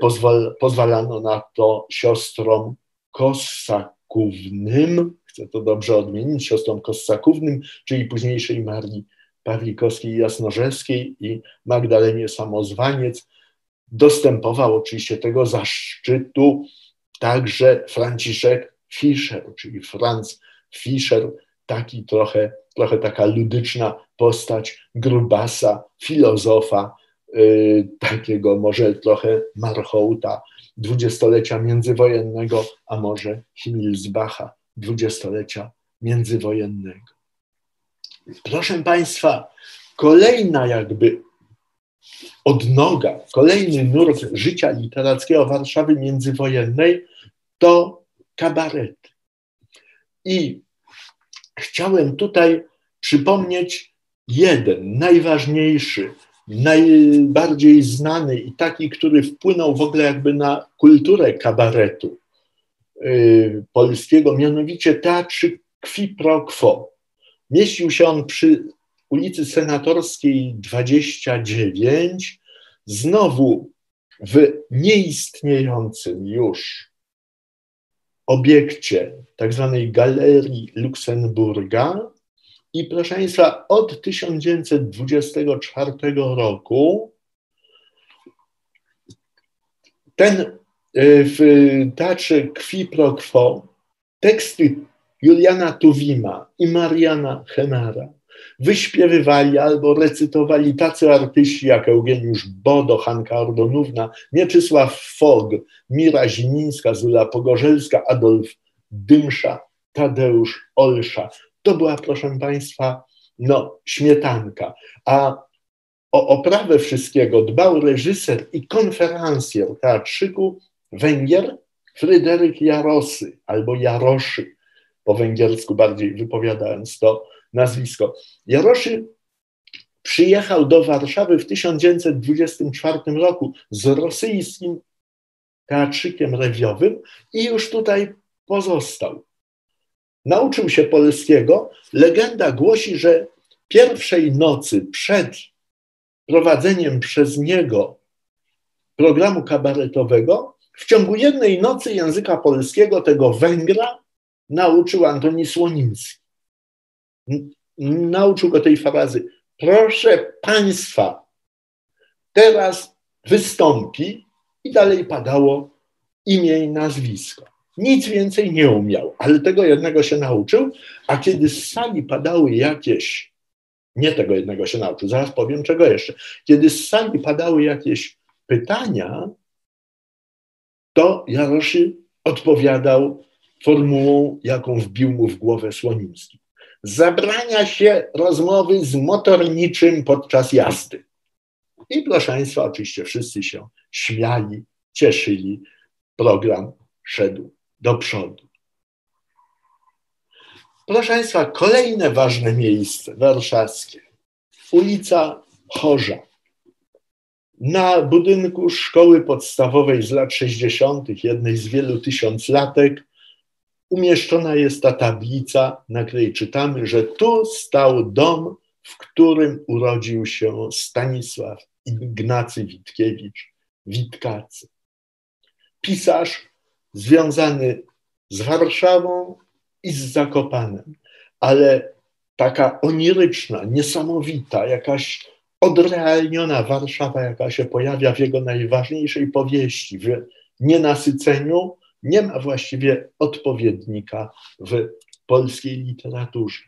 pozwal, pozwalano na to siostrom Kossakównym, chcę to dobrze odmienić, siostrom Kossakównym, czyli późniejszej Marii Pawlikowskiej Jasnorzewskiej i Magdalenie Samozwaniec. Dostępował oczywiście tego zaszczytu także Franciszek Fischer, czyli Franz Fischer, taki trochę, trochę taka ludyczna postać grubasa, filozofa, takiego może trochę marchołta dwudziestolecia międzywojennego, a może Himmelsbacha dwudziestolecia międzywojennego. Proszę Państwa, kolejna jakby odnoga, kolejny nurt życia literackiego Warszawy międzywojennej to kabaret. I chciałem tutaj przypomnieć jeden, najważniejszy, najbardziej znany i taki, który wpłynął w ogóle jakby na kulturę kabaretu yy, polskiego, mianowicie teatrzy Qui pro quo. Mieścił się on przy ulicy Senatorskiej 29, znowu w nieistniejącym już obiekcie tak zwanej Galerii Luksemburga. I proszę Państwa, od 1924 roku ten e, w teatrze Qui pro quo teksty Juliana Tuwima i Mariana Henara wyśpiewywali albo recytowali tacy artyści jak Eugeniusz Bodo, Hanka Ordonówna, Mieczysław Fog, Mira Zimińska, Zula Pogorzelska, Adolf Dymsza, Tadeusz Olsza. To była, proszę Państwa, no, śmietanka. A o oprawę wszystkiego dbał reżyser i konferencjer teatrzyku Węgier Fryderyk Jarosy albo Jaroszy, po węgiersku bardziej wypowiadając to nazwisko. Jaroszy przyjechał do Warszawy w 1924 roku z rosyjskim teatrzykiem rewiowym i już tutaj pozostał. Nauczył się polskiego. Legenda głosi, że pierwszej nocy przed prowadzeniem przez niego programu kabaretowego w ciągu jednej nocy języka polskiego tego Węgra nauczył Antoni Słoniński. Nauczył go tej frazy. Proszę Państwa, teraz wystąpi i dalej padało imię i nazwisko. Nic więcej nie umiał, ale tego jednego się nauczył, a kiedy z sali padały jakieś, nie tego jednego się nauczył, zaraz powiem czego jeszcze, kiedy z sali padały jakieś pytania, to Jaroszy odpowiadał formułą, jaką wbił mu w głowę Słonimski. Zabrania się rozmowy z motorniczym podczas jazdy. I proszę Państwa, oczywiście wszyscy się śmiali, cieszyli. Program szedł do przodu. Proszę Państwa, kolejne ważne miejsce warszawskie. Ulica Chorza. Na budynku szkoły podstawowej z lat 60., jednej z wielu tysiąclatek, umieszczona jest ta tablica, na której czytamy, że tu stał dom, w którym urodził się Stanisław Ignacy Witkiewicz, Witkacy. Pisarz związany z Warszawą i z Zakopanem, ale taka oniryczna, niesamowita, jakaś odrealniona Warszawa, jaka się pojawia w jego najważniejszej powieści, w nienasyceniu, nie ma właściwie odpowiednika w polskiej literaturze.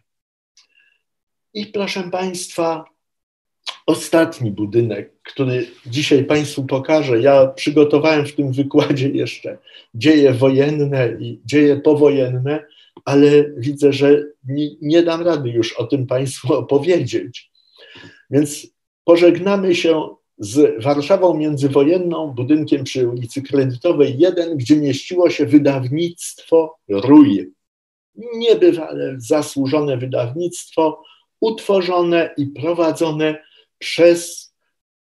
I proszę Państwa, ostatni budynek, który dzisiaj Państwu pokażę. Ja przygotowałem w tym wykładzie jeszcze dzieje wojenne i dzieje powojenne, ale widzę, że nie, dam rady już o tym Państwu opowiedzieć. Więc pożegnamy się z Warszawą międzywojenną, budynkiem przy ulicy Kredytowej 1, gdzie mieściło się wydawnictwo Rój. Niebywale zasłużone wydawnictwo, utworzone i prowadzone przez,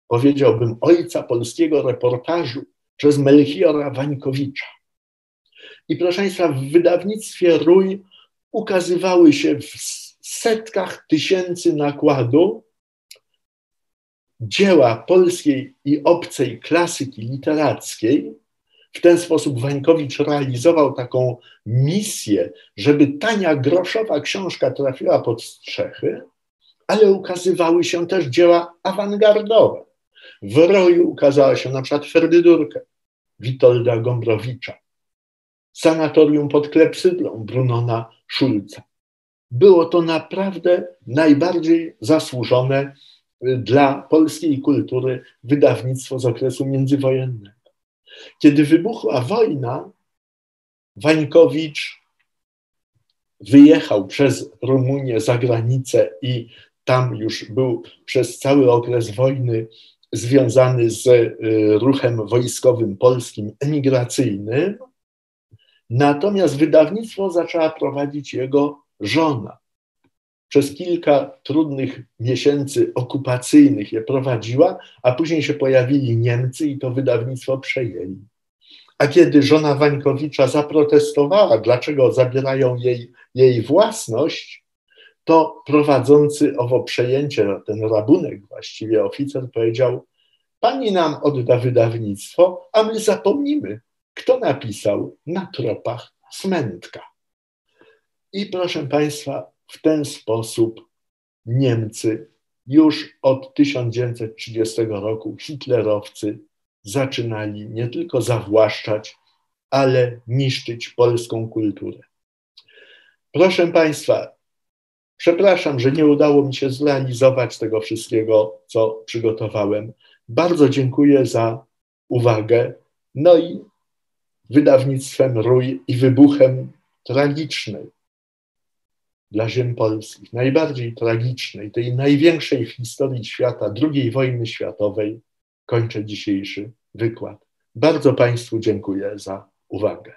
powiedziałbym, ojca polskiego reportażu, przez Melchiora Wańkowicza. I proszę Państwa, w wydawnictwie Rój ukazywały się w setkach tysięcy nakładu dzieła polskiej i obcej klasyki literackiej. W ten sposób Wańkowicz realizował taką misję, żeby tania groszowa książka trafiła pod strzechy, ale ukazywały się też dzieła awangardowe. W roju ukazała się na przykład Ferdydurkę Witolda Gombrowicza, Sanatorium pod Klepsydlą Brunona Szulca. Było to naprawdę najbardziej zasłużone dla polskiej kultury wydawnictwo z okresu międzywojennego. Kiedy wybuchła wojna, Wańkowicz wyjechał przez Rumunię za granicę i tam już był przez cały okres wojny związany z y, ruchem wojskowym polskim emigracyjnym. Natomiast wydawnictwo zaczęła prowadzić jego żona. Przez kilka trudnych miesięcy okupacyjnych je prowadziła, a później się pojawili Niemcy i to wydawnictwo przejęli. A kiedy żona Wańkowicza zaprotestowała, dlaczego zabierają jej, jej własność, to prowadzący owo przejęcie, ten rabunek właściwie oficer powiedział, pani nam odda wydawnictwo, a my zapomnimy, kto napisał na tropach smętka. I proszę Państwa, w ten sposób Niemcy już od 1930 roku, hitlerowcy, zaczynali nie tylko zawłaszczać, ale niszczyć polską kulturę. Proszę Państwa, Przepraszam, że nie udało mi się zrealizować tego wszystkiego, co przygotowałem. Bardzo dziękuję za uwagę. No i wydawnictwem Rój i wybuchem tragicznej dla ziem polskich, najbardziej tragicznej, tej największej w historii świata, II wojny światowej, kończę dzisiejszy wykład. Bardzo Państwu dziękuję za uwagę.